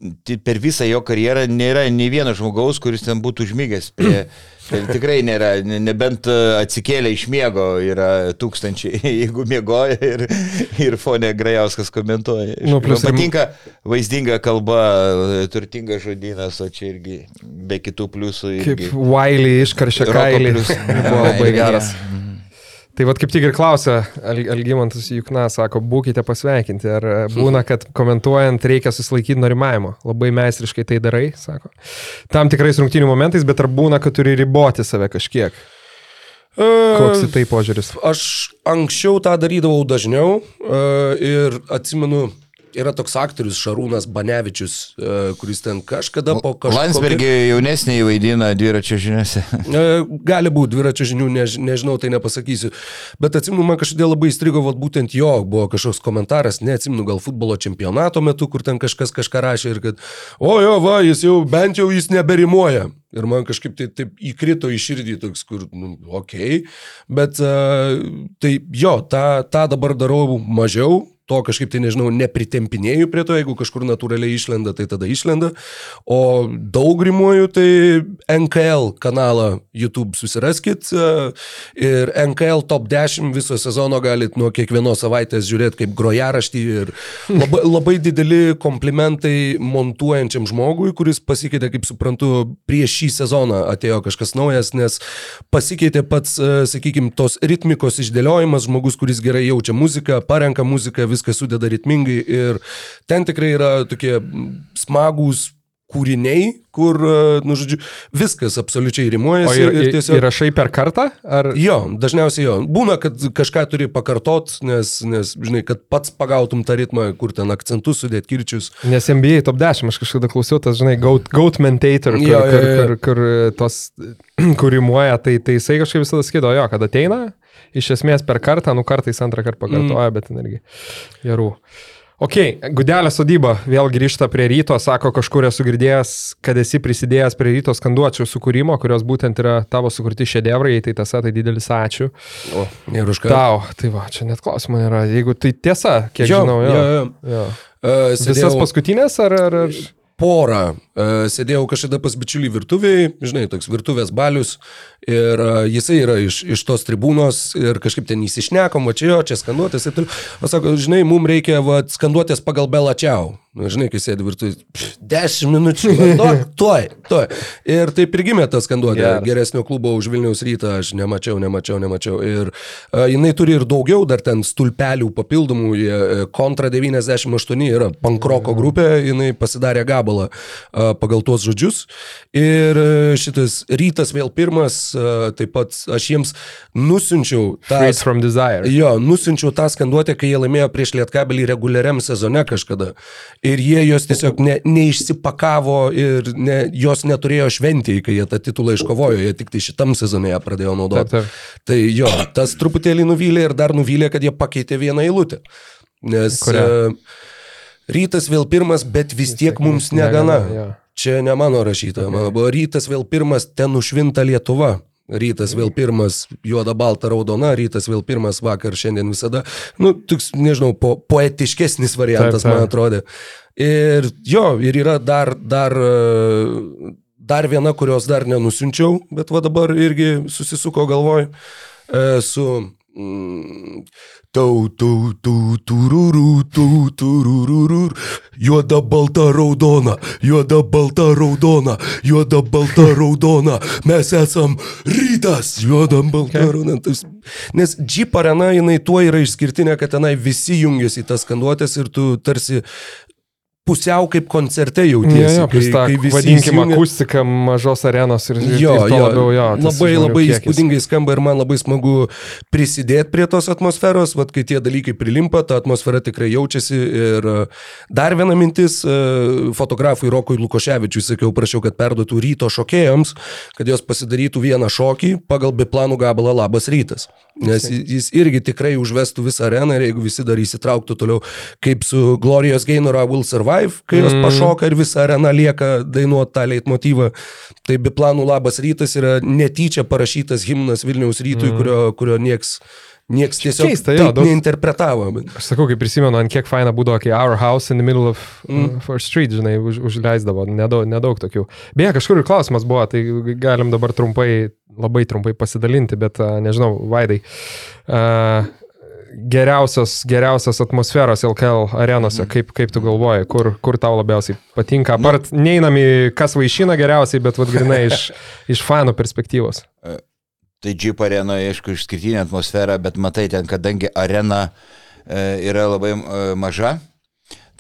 per visą jo karjerą nėra nei vieno žmogaus, kuris ten būtų užmygęs. Prie, tai tikrai nėra, ne- nebent e, atsikėlė iš miego yra tūkstančiai, jeigu miegoja ir, ir fonė Grajauskas komentuoja. Nu, Man patinka vaizdinga kalba, turtingas žodynas, o čia irgi be kitų pliusų. Kaip Irgi. Wiley iškaršė kailį. Buvo labai geras. Tai vad kaip tik ir klausia, Al Algymantas Jukna sako, būkite pasveikinti. Ar e, būna, kad komentuojant reikia susilaikyti norimavimo? Labai meistriškai tai darai, sako. Tam tikrais rungtynių momentais, bet ar būna, kad turi riboti save kažkiek? Koks į tai požiūris? Aš anksčiau tą darydavau dažniau e, ir atsimenu, yra toks aktorius Šarūnas Banevičius, e, kuris ten kažkada po kažkokio... Landsbergį jaunesnį vaidina dviračio žiniuose. E, Gali būti dviračio žinių, než, nežinau, tai nepasakysiu. Bet atsimenu, man kažkodėl labai įstrigo, vat, būtent jo buvo kažkoks komentaras, neatsimenu, gal futbolo čempionato metu, kur ten kažkas kažką rašė ir kad, o jo, va, jis jau bent jau jis neberimuoja. Ir man kažkaip tai taip įkrito į širdį toks, kur, nu, okei. Okay. Bet uh, tai jo, tą, tą dabar darau mažiau, to kažkaip tai, nežinau, nepritempinėjau prie to, jeigu kažkur natūraliai išlenda, tai tada išlenda. O daug rimuoju, tai NKL kanalą YouTube susiraskit e, ir NKL top 10 viso sezono galit nuo kiekvienos savaitės žiūrėti kaip grojaraštį ir labai, labai dideli komplimentai montuojančiam žmogui, kuris pasikeitė, kaip suprantu, prieš šį sezoną atėjo kažkas naujas, nes pasikeitė pats, sakykime, tos ritmikos išdėliojimas, žmogus, kuris gerai jaučia muziką, parenka muziką, viską sudeda ritmingai ir ten tikrai yra tokie smagūs kūriniai, kur, e, nu, žodžiu, viskas absoliučiai O rimuojasi ir, ir, ir, tiesiog... įrašai per kartą? Ar... Jo, dažniausiai jo. Būna, kad kažką turi pakartot, nes, nes, žinai, kad pats pagautum tą ritmą, kur ten akcentus sudėt kirčius. Nes NBA top 10, aš kažkada klausiau, tas, žinai, Goat, goat Mentator, kur, Jo, jo, kur, jo. kur, kur tos, kūrimuoja, tai, tai jisai kažkaip visada skaido, jo, kad ateina, iš esmės per kartą, nu kartais antrą kartą pakartoja, mm. bet irgi gerų. Ok, Gudelė sodyba vėl grįžta prie ryto, sako, kažkur esu girdėjęs, kad esi prisidėjęs prie ryto skanduočių sukūrimo, kurios būtent yra tavo sukurti šedevrai, tai tiesa, tai didelis ačiū. O, ir už ką? Tau, tai va, čia net klausimų nėra. Jeigu tai tiesa, kiek Jo, žinau, jo. jo, jo. jo. Uh, Visas paskutinės ar... ar, ar... porą. Uh, sėdėjau kažkada pas bičiulį virtuviai, žinai, toks virtuvės balius. Ir uh, jisai yra iš, iš tos tribūnos ir kažkaip ten įsišnekom, o čia jo, čia skanduotės ir taip. O sako, žinai, mums reikia va, skanduotės pagal Belačiau. Nu, žinai, kai sėdi virtuvėje, 10 minučių, duok, tuoj, tuoj. Ir taip ir gimė ta skanduotė. Geras. Geresnio klubo už Vilniaus rytą aš nemačiau, nemačiau, nemačiau. Ir uh, jinai turi ir daugiau dar ten stulpelių papildomų. Uh, Kontra 98 yra pankroko grupė, jinai pasidarė gabalą uh, pagal tuos žodžius. Ir šitas rytas vėl pirmas, taip pat aš jiems nusinčiau tą... Straight from Desire. Jo, nusinčiau tą skanduotę, kai jie laimėjo prieš Lietkabelį reguliariam sezone kažkada. ir jie jos tiesiog ne, neišsipakavo ir ne, jos neturėjo šventėjai, kai jie tą titulą iškovojo, jie tik tai šitam sezonė ją pradėjo naudoti. Taip, taip. Tai jo, tas truputėlį nuvylė ir dar nuvylė, kad jie pakeitė vieną eilutę. Nes Kurią? uh, rytas vėl pirmas, bet vis tiek mums negana. jo. Čia ne mano rašyta, mano buvo rytas vėl pirmas, ten nušvinta Lietuva. Rytas vėl pirmas, juoda, balta, raudona, rytas vėl pirmas, vakar, šiandien visada. Nu, toks, nežinau, po, poetiškesnis variantas, Taip, taip. man atrodė. Ir jo, ir yra dar, dar, e, dar viena, kurios dar nenusinčiau, bet va dabar irgi susisuko galvoj e, su... Mm, Tau, tau, tau, tururų, tau, tururų, juoda, balta, raudona, juoda, balta, raudona, juoda, balta, raudona, mes esam rytas, juoda, balta, okay. raudona. Nes Jeep arena, jinai tuo yra išskirtinė, kad tenai visi jungiasi į tas skanduotės ir tu tarsi pusiau kaip koncerte Jo, jautiesi. jo, plus tą, visi vadinkim, įsijungia- akustiką mažos arenos ir, ir, Jo, ir jo, labiau, jo. labai labai kiekis. įspūdingai skamba ir man labai smagu prisidėti prie tos atmosferos, vad kai tie dalykai prilimpa, ta atmosfera tikrai jaučiasi. Ir e, dar viena mintis, e, fotografui Rokui Lukoševičiui sakiau, prašiau, kad perduotų ryto šokėjams, kad jos pasidarytų vieną šokį pagal biplanų gabalą Labas rytas. Nes jis irgi tikrai užvestų visą areną ir jeigu visi dar įsitrauktų toliau, kaip su Glorijos Gainora Will Survive, kai jos Mm. pašoka ir visa arena lieka dainuoti tą leitmotyvą. Tai biplanų Labas rytas yra netyčia parašytas himnas Vilniaus rytui, mm. kurio, kurio nieks, nieks tiesiog keista, jo, daug- neinterpretavo. Bet... Aš sakau, kaip prisimenu, ant kiek faina būdavo, kai Our House in the Middle of mm. First Street, žinai, už, užleisdavo, nedaug, nedaug tokių. Beje, kažkur ir klausimas buvo, tai galim dabar trumpai, labai trumpai pasidalinti, bet uh, nežinau, Vaidai. Uh, geriausios, geriausios atmosferos LKL arenose, mm. kaip, kaip tu galvoji, kur, kur tau labiausiai patinka? Apart, neinam į kas vaišina geriausiai, bet vad grinai iš, iš fanų perspektyvos. Tai Jeep arenoje, aišku, išskirtinė atmosfera, bet matai ten, kadangi arena e, yra labai e, maža,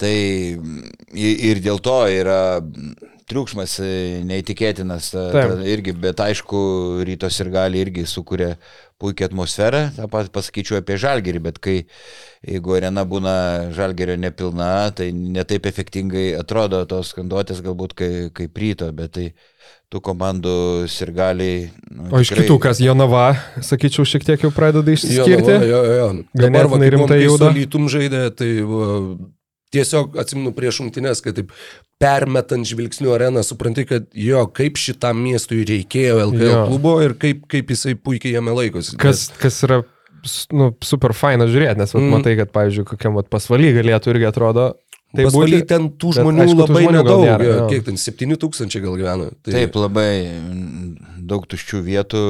tai ir dėl to yra triukšmas e, neįtikėtinas. Ta, irgi, bet aišku, rytos ir gali irgi sukuria puikią atmosferą. Ta pat pasakyčiau apie žalgerį, bet kai jeigu arena būna žalgerio nepilna, tai netaip efektingai atrodo tos skanduotės galbūt kaip, kaip ryto, bet tai tų komandų sirgaliai. Nu, O iš tikrai- kitų, kas Jonava, sakyčiau, šiek tiek jau pradeda išsiskirti. Jo, jo, jo. Ganėtinai va, rimtai juda. Su lytum žaidė, tai va, tiesiog atsiminu prieš šimtinės, kad taip permetant žvilgsnių areną, supranti, kad jo, kaip šitam miestui reikėjo LKL Jo. klubo ir kaip, kaip jisai puikiai jame laikosi. Kas, kas yra nu, super faina žiūrėti, nes mm. Mm. matai, kad, pavyzdžiui, kokiam vat, pasvaly galėtų irgi atrodo. Tai Pasvaly ten tų bet žmonių aišku, tų labai žmonių nedaug. nėra, jo, jo. Kiek ten, 7 tūkstančiai gal gyvena. Tai, Taip, labai daug tuščių vietų,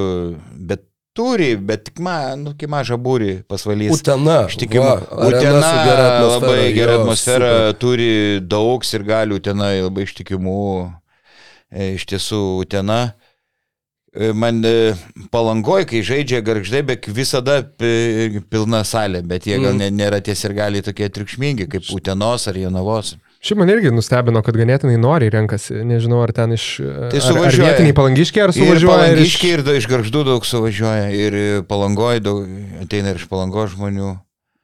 bet turi, bet tik man, nu, kaip mažą būrį pasvalys. Utena. Aš tikiu, Utena gera labai gera atmosfera, super. turi daug ir gali Utena labai ištikimų. E, Iš tiesų, Utena. e, Man e, palangoj, kai žaidžia garždai, bet visada pi- pilna salė, bet jie gal Mm. nėra tie ir gali tokie triukšmingi kaip Utenos ar Jonavos. Šiaip man irgi nustebino, kad ganėtinai noriai renkasi. Nežinau, ar ten iš... Tai ar, ar suvažiuoja. vietiniai palangiškiai, ar Ir suvažiuoja. ir iš- palangiškiai, ir, da- iš garždų daug suvažiuoja, ir palangoj daug, ateina ir iš palangoj žmonių.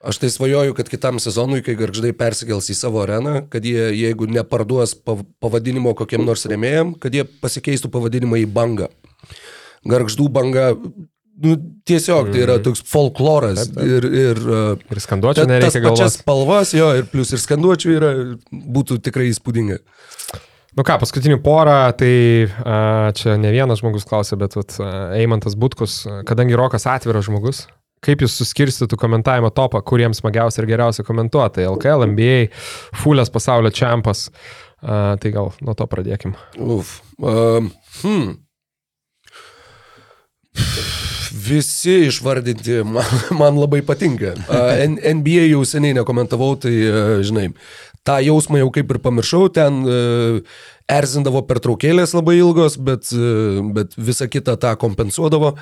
Aš tai svajoju, kad kitam sezonui, kai garždai persikels į savo areną, kad jie, jeigu neparduos pav- pavadinimo kokiem nors remėjim, kad jie pasikeistų pavadinimą į bangą. Garždų banga, nu, tiesiog tai yra toks folkloras Taip, taip. ir, ir uh, Ir skanduočių tas nereikia pačias galvos. spalvas, jo, ir plus ir skanduočių yra, būtų tikrai įspūdinga. Nu ką, paskutinį porą, tai a, čia ne vienas žmogus klausė, bet vat, Eimantas Butkus, kadangi Rokas atviras žmogus, kaip jūs suskirstytų komentavimo topą, kuriems smagiausia ir geriausia komentuoti. Tai LKL, NBA, Fulės pasaulio čempas. A, tai gal nuo to pradėkim. Uf. Um, hmm. Visi išvardinti man, man labai patinka. NBA jau seniai nekomentavau, tai a, žinai, tą jausmą jau kaip ir pamiršau, ten a, erzindavo pertraukėlės labai ilgos, bet, a, bet visa kita tą kompensuodavo.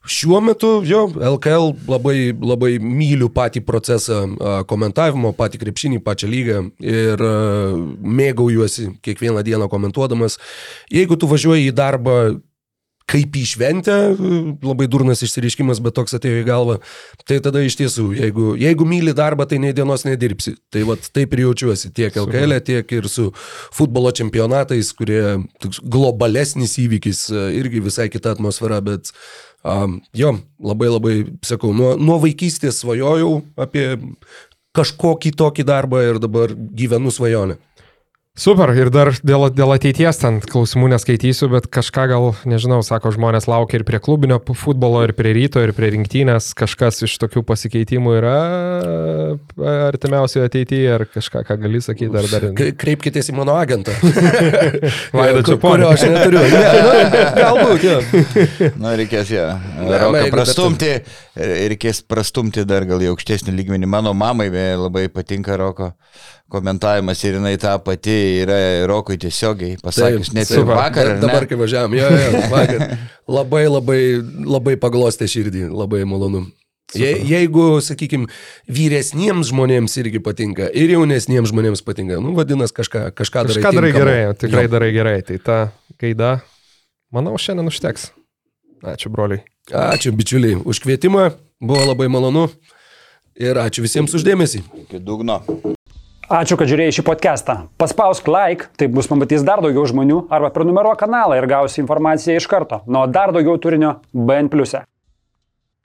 Šiuo metu, jo, LKL labai, labai myliu patį procesą komentavimo, patį krepšinį, pačią lygą ir mėgaujuosi kiekvieną dieną komentuodamas. Jeigu tu važiuoji į darbą kaip į šventę, labai durnas išsireiškimas, bet toks atėjo į galvą. Tai tada iš tiesų, jeigu, jeigu myli darbą, tai nei dienos nedirbsi. Tai vat taip ir jaučiuosi tiek LKL, e, tiek ir su futbolo čempionatais, kurie toks globalesnis įvykis, irgi visai kita atmosfera, bet um, jo, labai labai, sakau, nuo, nuo vaikystės svajojau apie kažkokį tokį darbą ir dabar gyvenu svajonę. Super, ir dar dėl, dėl ateities ten klausimų neskaitysiu, bet kažką gal, nežinau, sako, žmonės laukia ir prie klubinio futbolo, ir prie ryto, ir prie rinktinės. Kažkas iš tokių pasikeitimų yra artimiausioje ateityje, ar kažką, ką gali sakyti, ar dar... Kreipkitės į mano agentą. Vaida čia Kurio aš neturiu. Ne, nu, galbūt, jo. Na, reikės ją. Prastumti, reikės prastumti dar gal į aukštesnį lygmenį. Mano mamai labai patinka Roko komentavimas ir jinai tą pati yra Rokui tiesiogiai pasakius, net ir super. vakar. Ar Dabar, ne? kai važiavam, jo, jo, vakar. Labai, labai, labai paglostė širdį, labai malonu. Je, jeigu, sakykime, vyresniems žmonėms irgi patinka ir jaunesniems žmonėms patinka, nu, vadinasi, kažką, kažką darai. Kažką darai gerai, tikrai Jo. darai gerai. Tai ta gaida, manau, šiandien užteks. Ačiū, broliai. Ačiū, bičiuliai, už kvietimą, buvo labai malonu ir ačiū visiems uždėmesį. Iki dugno. Ačiū, kad žiūrėjai šį podcastą. Paspausk like, taip bus pamatys dar daugiau žmonių, arba prenumeruok kanalą ir gausi informaciją iš karto. Nuo dar daugiau turinio BN ⁇. e.